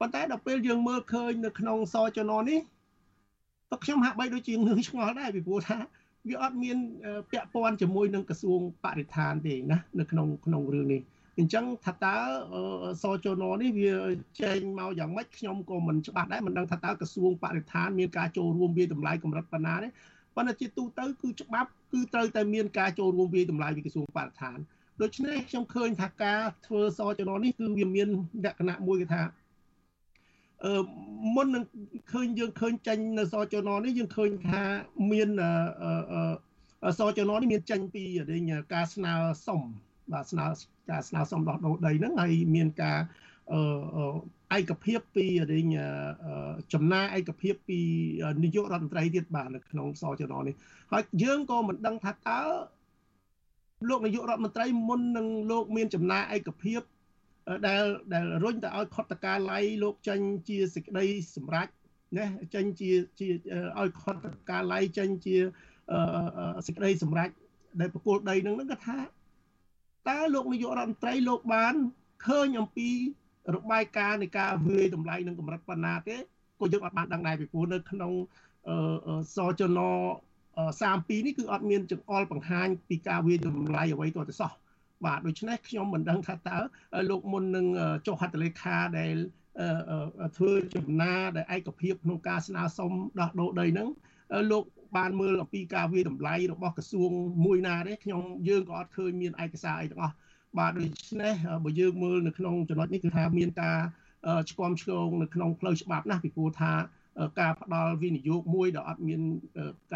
ប៉ុន្តែដល់ពេលយើងមើលឃើញនៅក្នុងសចននេះក៏ខ្ញុំហាក់បីដូចជាងឿងឆ្ងល់ដែរពីព្រោះថាវាអត់មានពាក់ព័ន្ធជាមួយនឹងក្រសួងបរិស្ថានទេណានៅក្នុងក្នុងរឿងនេះអញ្ចឹងថាតើសចននេះវាចេញមកយ៉ាងម៉េចខ្ញុំក៏មិនច្បាស់ដែរមិនដឹងថាតើក្រសួងបរិស្ថានមានការចូលរួមវាតម្លៃកម្រិតប៉ុណ្ណាទេប៉ុន្តែជាទូទៅគឺច្បាប់គឺត្រូវតែមានការចូលរួមវាតម្លៃពីក្រសួងបរិស្ថាន ដូច្នេះខ្ញុំឃើញថាការធ្វើសចននេះគឺវាមានលក្ខណៈមួយគេថាអឺមុននឹងឃើញយើងឃើញចេញនៅសចននេះយើងឃើញថាមានអឺសចននេះមានចេញពីការស្នើសុំបាទស្នើការស្នើសុំដោះដូរដីហ្នឹងហើយមានការអឺឯកភាពពីរៀងចំណាឯកភាពពីនាយករដ្ឋមន្ត្រីទៀតបាទនៅក្នុងសចននេះហើយយើងក៏មិនដឹងថាតើ លោកនាយករដ្ឋមន្ត្រីមុននឹងលោកមានចំណាឯកភាពដែលដែលរុញទៅឲ្យខុតតការឡៃលោកចេញជាសេចក្តីសម្រេចណាចេញជាជាឲ្យខុតតការឡៃចេញជាសេចក្តីសម្រេចដែលប្រគល់ដីនឹងនឹងគាត់ថាតើលោកនាយករដ្ឋមន្ត្រីលោកបានឃើញអំពីរបាយការណ៍នៃការវាយតម្លៃនឹងកម្រិតប៉ុណ្ណាទេក៏យើងអត់បានដឹងដែរពីព្រោះនៅក្នុងសចន 32នេះគឺអត់មានចង្អុលបង្ហាញពីការវាយតម្លៃអ្វីទាល់តែសោះបាទដូច្នេះខ្ញុំមិនដឹងថាតើលោកមុននឹងចុះហត្ថលេខាដែលធ្វើចំណាដែលឯកភាពក្នុងការស្នើសុំដោះដូរដីហ្នឹងលោកបានមើលអំពីការវាយតម្លៃរបស់ក្រសួងមួយណាទេខ្ញុំយើងក៏អត់ឃើញមានឯកសារអីទាំងអស់បាទដូច្នេះបើយើងមើលនៅក្នុងចំណុចនេះគឺថាមានការឆ្គាំឆ្គងនៅក្នុងផ្លូវច្បាប់ណាពីព្រោះថា ការផ្ដល់វិនិយោគមួយដែលអត់មាន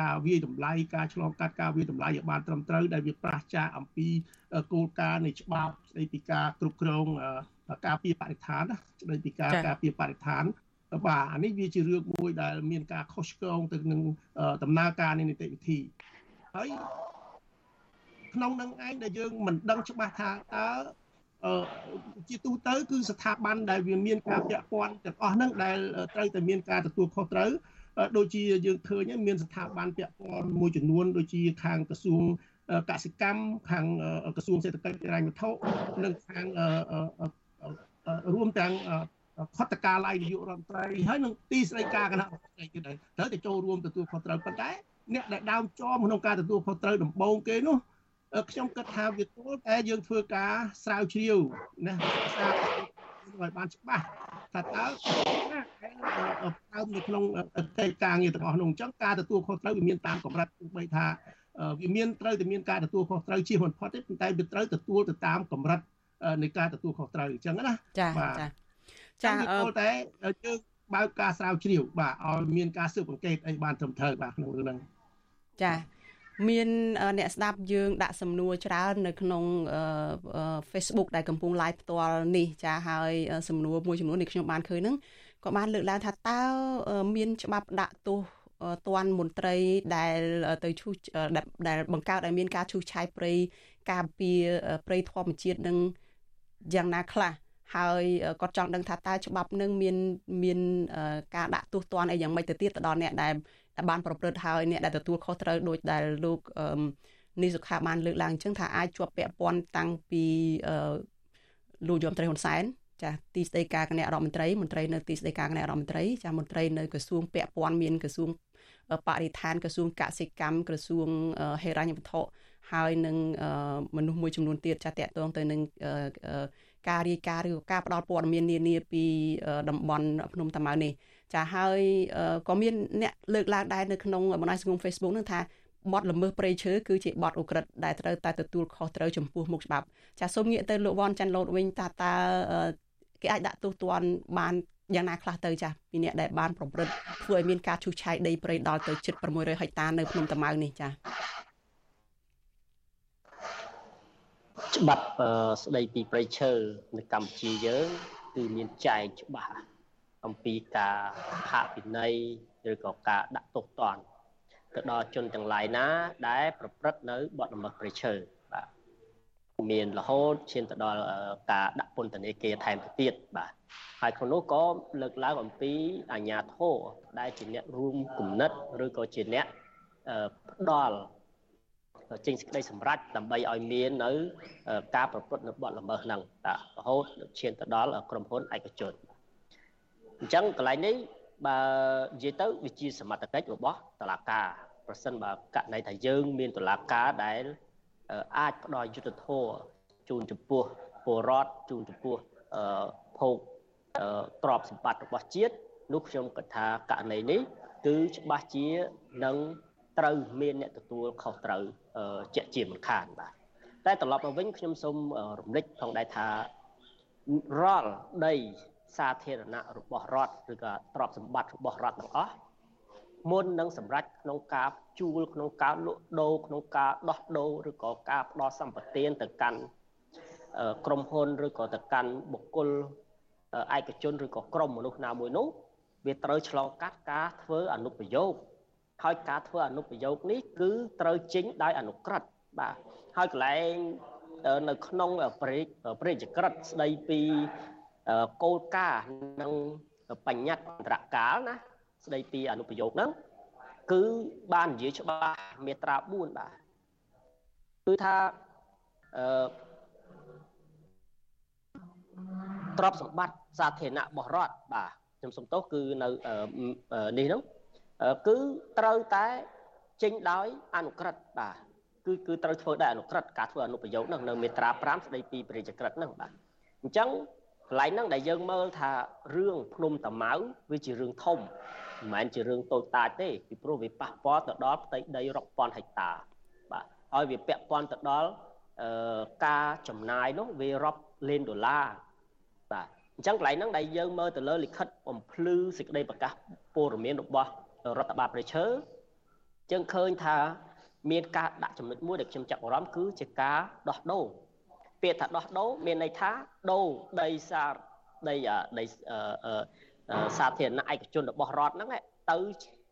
ការវាយតម្លៃការឆ្លងកាត់ការវាយតម្លៃឲ្យបានត្រឹមត្រូវដែលវាប្រឆាចាអំពីគោលការណ៍នៃច្បាប់ស្ដីពីការគ្រប់គ្រងការពារបរិស្ថានស្ដីពីការការពារបរិស្ថានបាទអានេះវាជារឿងមួយដែលមានការខុសឆ្គងទៅនឹងដំណើរការនៃនីតិវិធីហើយក្នុងនឹងឯងដែលយើងមិនដឹងច្បាស់ថាតើអឺ ជាទូទៅគឺស្ថាប័នដែលវាមានការពាក់ព័ន្ធទាំងអស់ហ្នឹងដែលត្រូវតែមានការទទួលខុសត្រូវដូចជាយើងឃើញមានស្ថាប័នពាក់ព័ន្ធមួយចំនួនដូចជាខាងក្រសួងកសិកម្មខាងក្រសួងសេដ្ឋកិច្ចហិរញ្ញវត្ថុនិងខាងរួមទាំងខុទ្ទកាល័យនាយករដ្ឋមន្ត្រីហើយនឹងទីស្តីការគណៈរដ្ឋមន្ត្រីទៀតត្រូវតែចូលរួមទទួលខុសត្រូវប៉ុន្តែអ្នកដែលដើមចមក្នុងការទទួលខុសត្រូវដំបូងគេនោះ ខ្ញុំគិតថាវាគួរតែយើងធ្វើការស្រាវជ្រាវណាសាឲ្យបានច្បាស់ថាតើណាដើមនៅក្នុងកិច្ចការងារទាំងអស់នោះអញ្ចឹងការទទួលខុសត្រូវវាមានតាមកម្រិតទោះបីថាវាមានត្រូវតែមានការទទួលខុសត្រូវជាមិនផុតទេប៉ុន្តែវាត្រូវទទួលទៅតាមកម្រិតនៃការទទួលខុសត្រូវអញ្ចឹងណាចាចាចាអឺតែយើងបើកការស្រាវជ្រាវបាទឲ្យមានការស៊ើបអង្កេតអីបានត្រឹមត្រូវបាទក្នុងរឿងហ្នឹងចា មានអ្នកស្ដាប់យើងដាក់សំណួរច្រើននៅក្នុង Facebook ដែលកំពុង live ផ្ទាល់នេះចាហើយសំណួរមួយចំនួននេះខ្ញុំបានឃើញហ្នឹងក៏បានលើកឡើងថាតើមានច្បាប់ដាក់ទោសតួនមន្ត្រីដែលទៅឈូសដែលបង្កើតឲ្យមានការឈូសឆាយព្រៃការពារព្រៃធម្មជាតិនឹងយ៉ាងណាខ្លះហើយគាត់ចង់ដឹងថាតើច្បាប់នឹងមានមានការដាក់ទោសទណ្ឌអីយ៉ាងម៉េចទៅទៀតទៅដល់អ្នកដែល ដែលបានប្រព្រឹត្តហើយអ្នកដែលទទួលខុសត្រូវដោយដែលលោកនីសុខាបានលើកឡើងអញ្ចឹងថាអាចជាប់ពាក់ព័ន្ធតាំងពីលោកយមត្រីហ៊ុនសែនចាទីស្តីការគណៈរដ្ឋមន្ត្រីមន្ត្រីនៅទីស្តីការគណៈរដ្ឋមន្ត្រីចាមន្ត្រីនៅក្រសួងពាក់ព័ន្ធមានក្រសួងបរិស្ថានក្រសួងកសិកម្មក្រសួងហិរញ្ញវត្ថុហើយនឹងមនុស្សមួយចំនួនទៀតចាតកតងទៅនឹងការរាយការណ៍ឬការផ្ដល់ព័ត៌មាននានាពីតំបន់ភ្នំតាម៉ៅនេះ ចាហើយក៏មានអ្នកលើកឡើងដែរនៅក្នុងបណ្ដាញសង្គម Facebook នឹងថាបទល្មើសព្រៃឈើគឺជាបទឧក្រិដ្ឋដែលត្រូវតែទទួលខុសត្រូវចំពោះមុខច្បាប់ចាសូមងាកទៅលោកវ៉ាន់ចាន់ឡូតវិញតើតើគេអាចដាក់ទោសទណ្ឌបានយ៉ាងណាខ្លះទៅចាពីអ្នកដែលបានប្រព្រឹត្តធ្វើឲ្យមានការឈូសឆាយដីព្រៃដល់ទៅជិត600ហិកតានៅភ្នំតាម៉ៅនេះចាច្បាប់ស្ដីពីព្រៃឈើនៅកម្ពុជាយើងគឺមានចែងច្បាស់ អំពីការផាកពិន័យឬក៏ការដាក់ទោសទណ្ឌទៅដល់ជនទាំងឡាយណា ដែល ប្រព្រឹត្តនៅបទល្មើសព្រៃឈើបាទមានរហូតឈានទៅដល់ការដាក់ពន្ធនាគារថែមទៅទៀតបាទហើយក្នុងនោះក៏លើកឡើងអំពីអាជ្ញាធរដែលជាអ្នករួមគំនិតឬក៏ជាអ្នកផ្ដល់ចេញសេចក្តីសម្រេចដើម្បីឲ្យមាននៅ ការប្រព្រឹត្តនៅបទល្មើសហ្នឹងតារហូតឈានទៅដល់ក្រុមហ៊ុនឯកជន អញ្ចឹងកន្លែងនេះបើនិយាយទៅវាជាសមត្ថកិច្ចរបស់តុលាការប្រសិនបើករណីថាយើង មានតុលាការដែល អាចផ្ដល់យុត្តិធម៌ជូនចំពោះពលរដ្ឋជូនចំពោះភោគទ្រព្យសម្បត្តិរបស់ជាតិនោះខ្ញុំគិតថាករណីនេះគឺច្បាស់ជានឹងត្រូវមានអ្នកទទួលខុសត្រូវជាក់ជាមិនខានបាទតែត្រឡប់មកវិញខ្ញុំសូមរំលឹកផងដែរថារាល់ដី សាធារណៈរបស់រដ្ឋឬក៏ទ្រព្យសម្បត្តិរបស់រដ្ឋទាំងអស់មុននឹងសម្រេចក្នុងការជួលក្នុងការលក់ដូរក្នុងការដោះដូរឬក៏ការផ្ដល់សម្បត្តិទៅកាន់ក្រុមហ៊ុនឬក៏ទៅកាន់បុគ្គលឯកជនឬក៏ក្រុមមនុស្សណាមួយនោះវាត្រូវឆ្លងកាត់ការធ្វើអនុប្រយោគហើយការធ្វើអនុប្រយោគនេះគឺត្រូវចេញដោយអនុក្រឹត្យបាទហើយកន្លែងនៅក្នុងប្រេកប្រេកក្រិតស្ដីពី គោលការណ៍និងបញ្ញត្តិអន្តរកាលណាស្ដីពីអនុប្រយោគហ្នឹងគឺបាននិយាយច្បាស់មាត្រា4បាទគឺថាអឺទ្រព្យសម្បត្តិសាធារណៈរបស់រដ្ឋបាទខ្ញុំសុំទោសគឺនៅនេះហ្នឹងគឺត្រូវតែចេញដោយអនុក្រឹត្យបាទគឺគឺត្រូវធ្វើដោយអនុក្រឹត្យការធ្វើអនុប្រយោគហ្នឹងនៅមាត្រា5ស្ដីពីព្រះរាជក្រឹត្យហ្នឹងបាទអញ្ចឹងក ន្លែងហ្នឹងដែលយើងមើលថារឿងភ្នំតាម៉ៅវាជារឿងធំមិនមែនជារឿងតូចតាចទេពីព្រោះវាប៉ះពាល់ទៅដល់ផ្ទៃដីរាប់ពាន់ហិកតាបាទហើយវាពាក់ព័ន្ធទៅដល់អឺការចំណាយនោះវារាប់លានដុល្លារបាទអញ្ចឹងកន្លែងហ្នឹងដែលយើងមើលទៅលើលិខិតបំភ្លឺសេចក្តីប្រកាសព័ត៌មានរបស់រដ្ឋបាលប្រឈើចឹងឃើញថាមានការដាក់ចំណុចមួយដែលខ្ញុំចាប់អារម្មណ៍គឺជាការដោះដូរ ពាក្យថាដោះដូរមានន័យថាដូរដីសាដីដីសាធារណៈឯកជនរបស់រដ្ឋហ្នឹងទៅ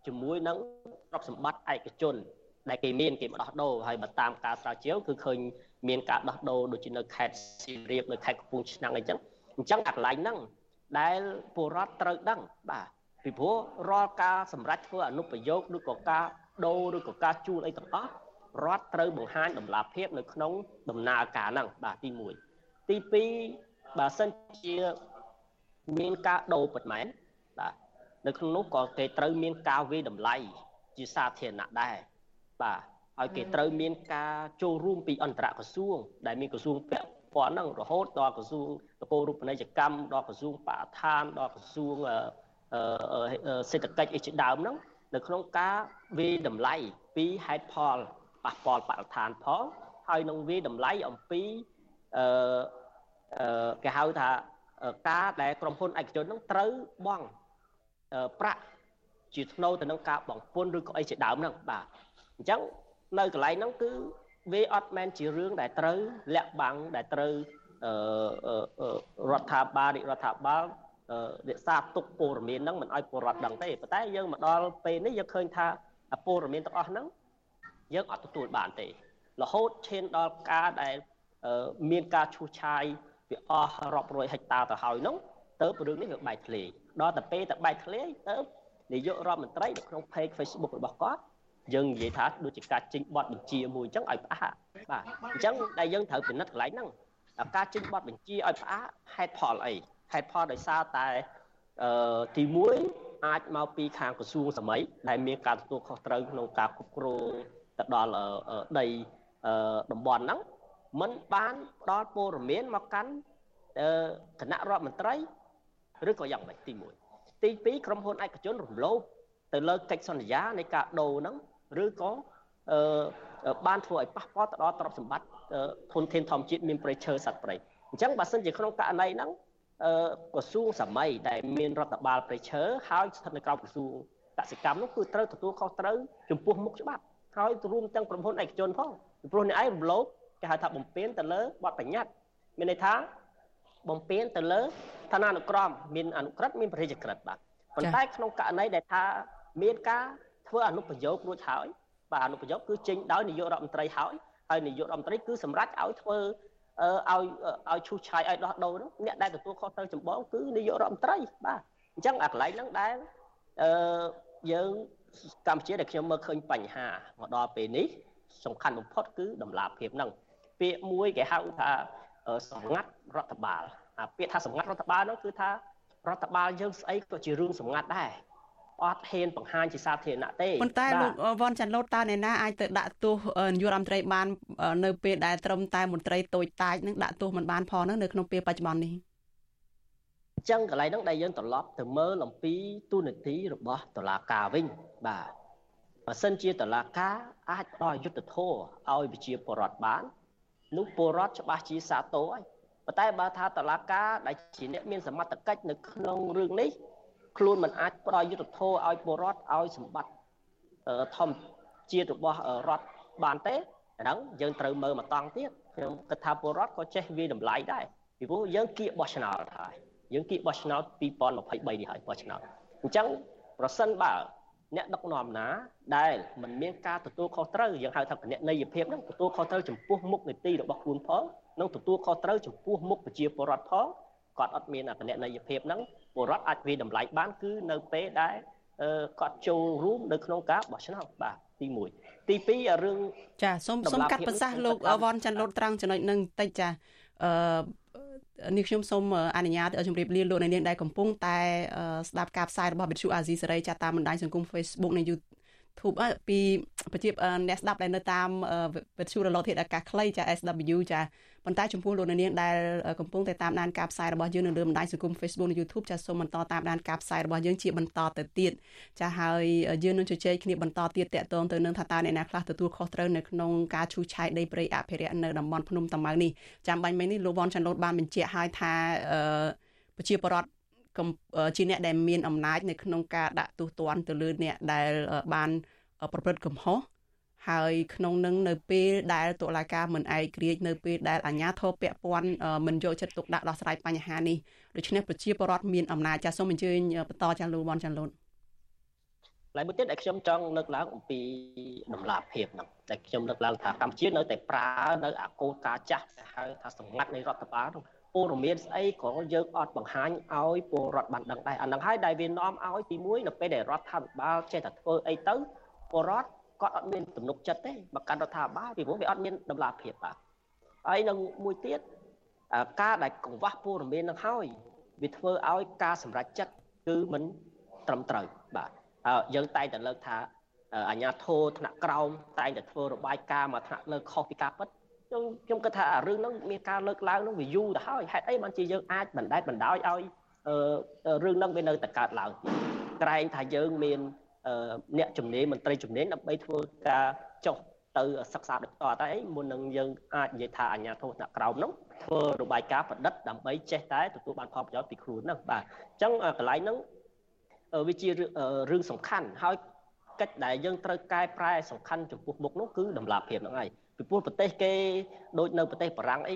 ជាមួយនឹងទ្រព្យសម្បត្តិឯកជន ដែលគេមានគេដោះដូរហើយបើតាមការស្រាវជ្រាវគឺឃើញមានការដោះដូរដូចជានៅខេត្តសៀមរាបនៅខេត្តកំពង់ឆ្នាំងអីចឹងអញ្ចឹងអាកន្លែងហ្នឹងដែលពលរដ្ឋត្រូវដឹងបាទពីព្រោះរាល់ការសម្រេចធ្វើអនុប្រយោគឬក៏ការដូរឬក៏ការជួលអីទាំងអស់ រដ្ឋត្រូវបង្ហាញតម្លាភាពនៅក្នុងដំណើរការហ្នឹងបាទទី1ទី2បើសិនជាមានការដូរពិតមែនបាទនៅក្នុងនោះក៏គេត្រូវមានការវិតម្លៃជាសាធារណៈដែរបាទឲ្យគេត្រូវមានការចូលរួមពីអន្តរក្រសួង ដែលមានក្រសួងពាក់ព័ន្ធហ្នឹងរហូតដល់ក្រសួងនគររូបនីយកម្មដល់ក្រសួងបរិស្ថានដល់ក្រសួងសេដ្ឋកិច្ចអីជាដើមហ្នឹងនៅក្នុងការវិតម្លៃពីហេតុផល ប៉ះពាល់បរិស្ថានផងហើយនឹងវិតម្លៃអំពីអឺគេហៅថាការដែលក្រុមហ៊ុនឯកជននឹងត្រូវបង់ប្រាក់ជាថ្នូរទៅនឹងការបងពុនឬក៏អីជាដើមហ្នឹងបាទអញ្ចឹងនៅកន្លែងហ្នឹងគឺវាអត់មែនជារឿងដែលត្រូវលាក់បាំងដែលត្រូវរដ្ឋាភិបាលរដ្ឋាភិបាលរក្សាទុកព័ត៌មានហ្នឹងមិនឲ្យពលរដ្ឋដឹងទេប៉ុន្តែយើងមកដល់ពេលនេះយើងឃើញថាព័ត៌មានទាំងអស់ហ្នឹង យើងអត់ទទួលបានទេរហូតឈានដល់ការដែលមានការឈូសឆាយវាអស់រាប់រយហិកតាទៅហើយនោះទៅរឿងនេះវាបែកធ្លាយដល់តែពេលតែបែកធ្លាយទៅនាយករដ្ឋមន្ត្រីនៅក្នុង page Facebook របស់គាត់យើងនិយាយថាដូចជាការចេញបទបញ្ជាមួយអញ្ចឹងឲ្យផ្អាកបាទអញ្ចឹងដែលយើងត្រូវពិនិត្យកន្លែងហ្នឹងការចេញបទបញ្ជាឲ្យផ្អាកហេតុផលអីហេតុផលដោយសារតែអឺទី1អាចមកពីខាងក្រសួងសម័យដែលមានការទទួលខុសត្រូវក្នុងការគ្រប់គ្រង ទៅដល់ដីតំបន់ហ្នឹងមិនបានផ្ដល់ព័ត៌មានមកកាន់គណៈរដ្ឋមន្ត្រីឬក៏យ៉ាងម៉េចទី1ទី2ក្រុមហ៊ុនឯកជនរំលោភទៅលើកិច្ចសន្យានៃការដូរហ្នឹងឬក៏អឺបានធ្វើឲ្យប៉ះពាល់ទៅដល់ទ្រព្យសម្បត្តិធនធានធម្មជាតិមានប្រៃឈើសត្វព្រៃអញ្ចឹងបើសិនជាក្នុងករណីហ្នឹងអឺក្រសួងសម័យដែលមានរដ្ឋបាលប្រៃឈើហើយស្ថិតនៅក្រោមក្រសួងកសិកម្មនោះគឺត្រូវទទួលខុសត្រូវចំពោះមុខច្បាប់ ហើយរួមទាំងក្រុមហ៊ុនឯកជនផងព្រោះអ្នកឯងរំលោភគេហៅថាបំពេញទៅលើបទបញ្ញត្តិមានន័យថាបំពេញទៅលើឋានានុក្រមមានអនុក្រឹត្យមានព្រះរាជក្រឹត្យបាទប៉ុន្តែក្នុងករណីដែលថាមានការធ្វើអនុប្រយោគរួចហើយបាទអនុប្រយោគគឺចេញដោយនាយករដ្ឋមន្ត្រីហើយហើយនាយករដ្ឋមន្ត្រីគឺសម្រេចឲ្យធ្វើឲ្យឲ្យឈូសឆាយឲ្យដោះដូរនោះអ្នកដែលទទួលខុសត្រូវចម្បងគឺនាយករដ្ឋមន្ត្រីបាទអញ្ចឹងអាកន្លែងហ្នឹងដែលអឺយើង កម្ពុជាដែលខ្ញុំមើលឃើញបញ្ហាមកដល់ពេលនេះសំខាន់បំផុតគឺដំណាភាពហ្នឹងពាក្យមួយគេហៅថាសម្ងាត់រដ្ឋបាលអាពាក្យថាសម្ងាត់រដ្ឋបាលនោះគឺថារដ្ឋបាលយើងស្អីក៏ជារឿងសម្ងាត់ដែរអត់ហ៊ានបង្ហាញជាសាធារណៈទេប៉ុន្តែលោកវ៉ាន់ចាន់ឡូតតើអ្នកណាអាចទៅដាក់ទោសនាយករដ្ឋមន្ត្រីបាន នៅពេលដែលត្រឹមតែមន្ត្រីតូចតាចនឹងដាក់ទោសមិនបានផងនៅក្នុងពេលបច្ចុប្បន្ននេះ អញ្ចឹងកន្លែងហ្នឹងដែលយើងត្រឡប់ទៅមើលអំពីទូនាទីរបស់តុលាការវិញបាទបើសិនជាតុលាការអាចផ្ដល់យុត្តិធម៌ឲ្យប្រជាពលរដ្ឋបាននោះពលរដ្ឋច្បាស់ជាសាទរហើយប៉ុន្តែបើថាតុលាការដែលជាអ្នកមានសមត្ថកិច្ចនៅក្នុងរឿងនេះខ្លួនមិនអាចផ្ដល់យុត្តិធម៌ឲ្យពលរដ្ឋឲ្យសម្បត្តិធម្មជាតិរបស់រដ្ឋបានទេអាហ្នឹងយើងត្រូវមើលមកតង់ទៀតខ្ញុំគិតថាពលរដ្ឋក៏ចេះវាតម្លៃដែរពីព្រោះយើងគៀកបោះឆ្នោតហើយ យើងគៀកបោះឆ្នោត2023នេះហើយបោះឆ្នោតអញ្ចឹងប្រសិនបើអ្នកដឹកនាំណាដែលមិនមានការទទួលខុសត្រូវយើងហៅថាគណនេយ្យភាពហ្នឹងទទួលខុសត្រូវចំពោះមុខនីតិរបស់ខ្លួនផងនិងទទួលខុសត្រូវចំពោះមុខប្រជាពលរដ្ឋផងគាត់អត់មានគណនេយ្យភាពហ្នឹងពលរដ្ឋអាចវិតម្លៃបានគឺនៅពេលដែលគាត់ចូលរួមនៅក្នុងការបោះឆ្នោតបាទទី1ទី2រឿងចាសូមសូមកាត់ប្រសាសន៍លោកវ៉ាន់ចាន់លូតត្រង់ចំណុចហ្នឹងតិចចាអឺ នេះខ្ញុំសូមអនុញ្ញាតជម្រាបលាលោកអ្នកនាងដែលកំពុងតែស្ដាប់ការផ្សាយរបស់វិទ្យុអាស៊ីសេរីចាតាមបណ្ដាញសង្គម Facebook និង YouTube ពីប្រជាអ្នកស្ដាប់ដែលនៅតាមវិទ្យុរលកធាតុអាកាសខ្លីចា SW ចាប៉ុន្តែចំពោះលោកនាងដែលកំពុងតែតាមដានការផ្សាយរបស់យើងនៅលើបណ្ដាញសង្គម Facebook និង YouTube ចាសូមបន្តតាមដានការផ្សាយរបស់យើងជាបន្តទៅទៀតចាហើយយើងនឹងជជែកគ្នាបន្តទៀតតកតងទៅនឹងថាតើអ្នកណាខ្លះទទួលខុសត្រូវនៅក្នុងការឈូសឆាយដីព្រៃអភិរក្សនៅតំបន់ភ្នំតាម៉ៅនេះចាំបាញ់មិញនេះលោកវ៉ាន់ចាន់ឡូតបានបញ្ជាក់ឲ្យថាប្រជាពលរដ្ឋ ជាអ្នកដែលមានអំណាចនៅក្នុងការដាក់ទោសទណ្ឌទៅលើអ្នកដែលបានប្រព្រឹត្តកំហុសហើយក្នុងនឹងនៅពេលដែលតុលាការមិនឯករាជ្យនៅពេលដែលអាជ្ញាធរពាក់ព័ន្ធមិនយកចិត្តទុកដាក់ដោះស្រាយបញ្ហានេះដូច្នេះប្រជាពលរដ្ឋមានអំណាចចាសសូមអញ្ជើញបន្តចាស់លោកវ៉ាន់ចាន់លូនឡើយមួយទៀតដែលខ្ញុំចង់លើកឡើងអំពីដំណាភាពហ្នឹងដែលខ្ញុំលើកឡើងថាកម្ពុជានៅតែប្រើនៅអាកូនការចាស់ហៅថាសម្ងាត់នៃរដ្ឋបាលហ្នឹង ព័ត៌មានស្អីក៏យើងអត់បង្ហាញឲ្យពលរដ្ឋបានដឹងដែរអាហ្នឹងហើយដែលវានាំឲ្យទី1នៅពេលដែលរដ្ឋាភិបាលចេះតែធ្វើអីទៅពលរដ្ឋគាត់អត់មានទំនុកចិត្តទេមកកាន់រដ្ឋាភិបាលពីព្រោះវាអត់មានដំណាភាពបាទហើយនឹងមួយទៀតការដែលកង្វះព័ត៌មាននឹងហើយវាធ្វើឲ្យការសម្រេចចិត្តគឺមិនត្រឹមត្រូវបាទយើងតែងតែលើកថាអាជ្ញាធរថ្នាក់ក្រោមតែងតែធ្វើរបាយការណ៍មកថ្នាក់លើខុសពីការពិត ខ្ញុំខ្ញុំគិតថារឿងហ្នឹងមានការលើកឡើងហ្នឹងវាយូរទៅហើយហេតុអីបានជាយើងអាចបណ្តែតបណ្ដោយឲ្យរឿងហ្នឹងវានៅតែកើតឡើងក្រែងថាយើងមានអ្នកជំនាញមន្ត្រីជំនាញដើម្បីធ្វើការចុះទៅសិក្សាដោយផ្ទាល់តែអីមុននឹងយើងអាចនិយាយថាអាជ្ញាធរថ្នាក់ក្រោមហ្នឹងធ្វើរបាយការណ៍ប្រឌិតដើម្បីចេះតែទទួលបានផលប្រយោជន៍ពីខ្លួនហ្នឹងបាទអញ្ចឹងកន្លែងហ្នឹងវាជារឿងសំខាន់ហើយកិច្ចដែលយើងត្រូវកែប្រែសំខាន់ចំពោះមុខនោះគឺតម្លាភាពហ្នឹងហើយ ពីព្រោះប្រទេសគេដូចនៅប្រទេសបារាំងអី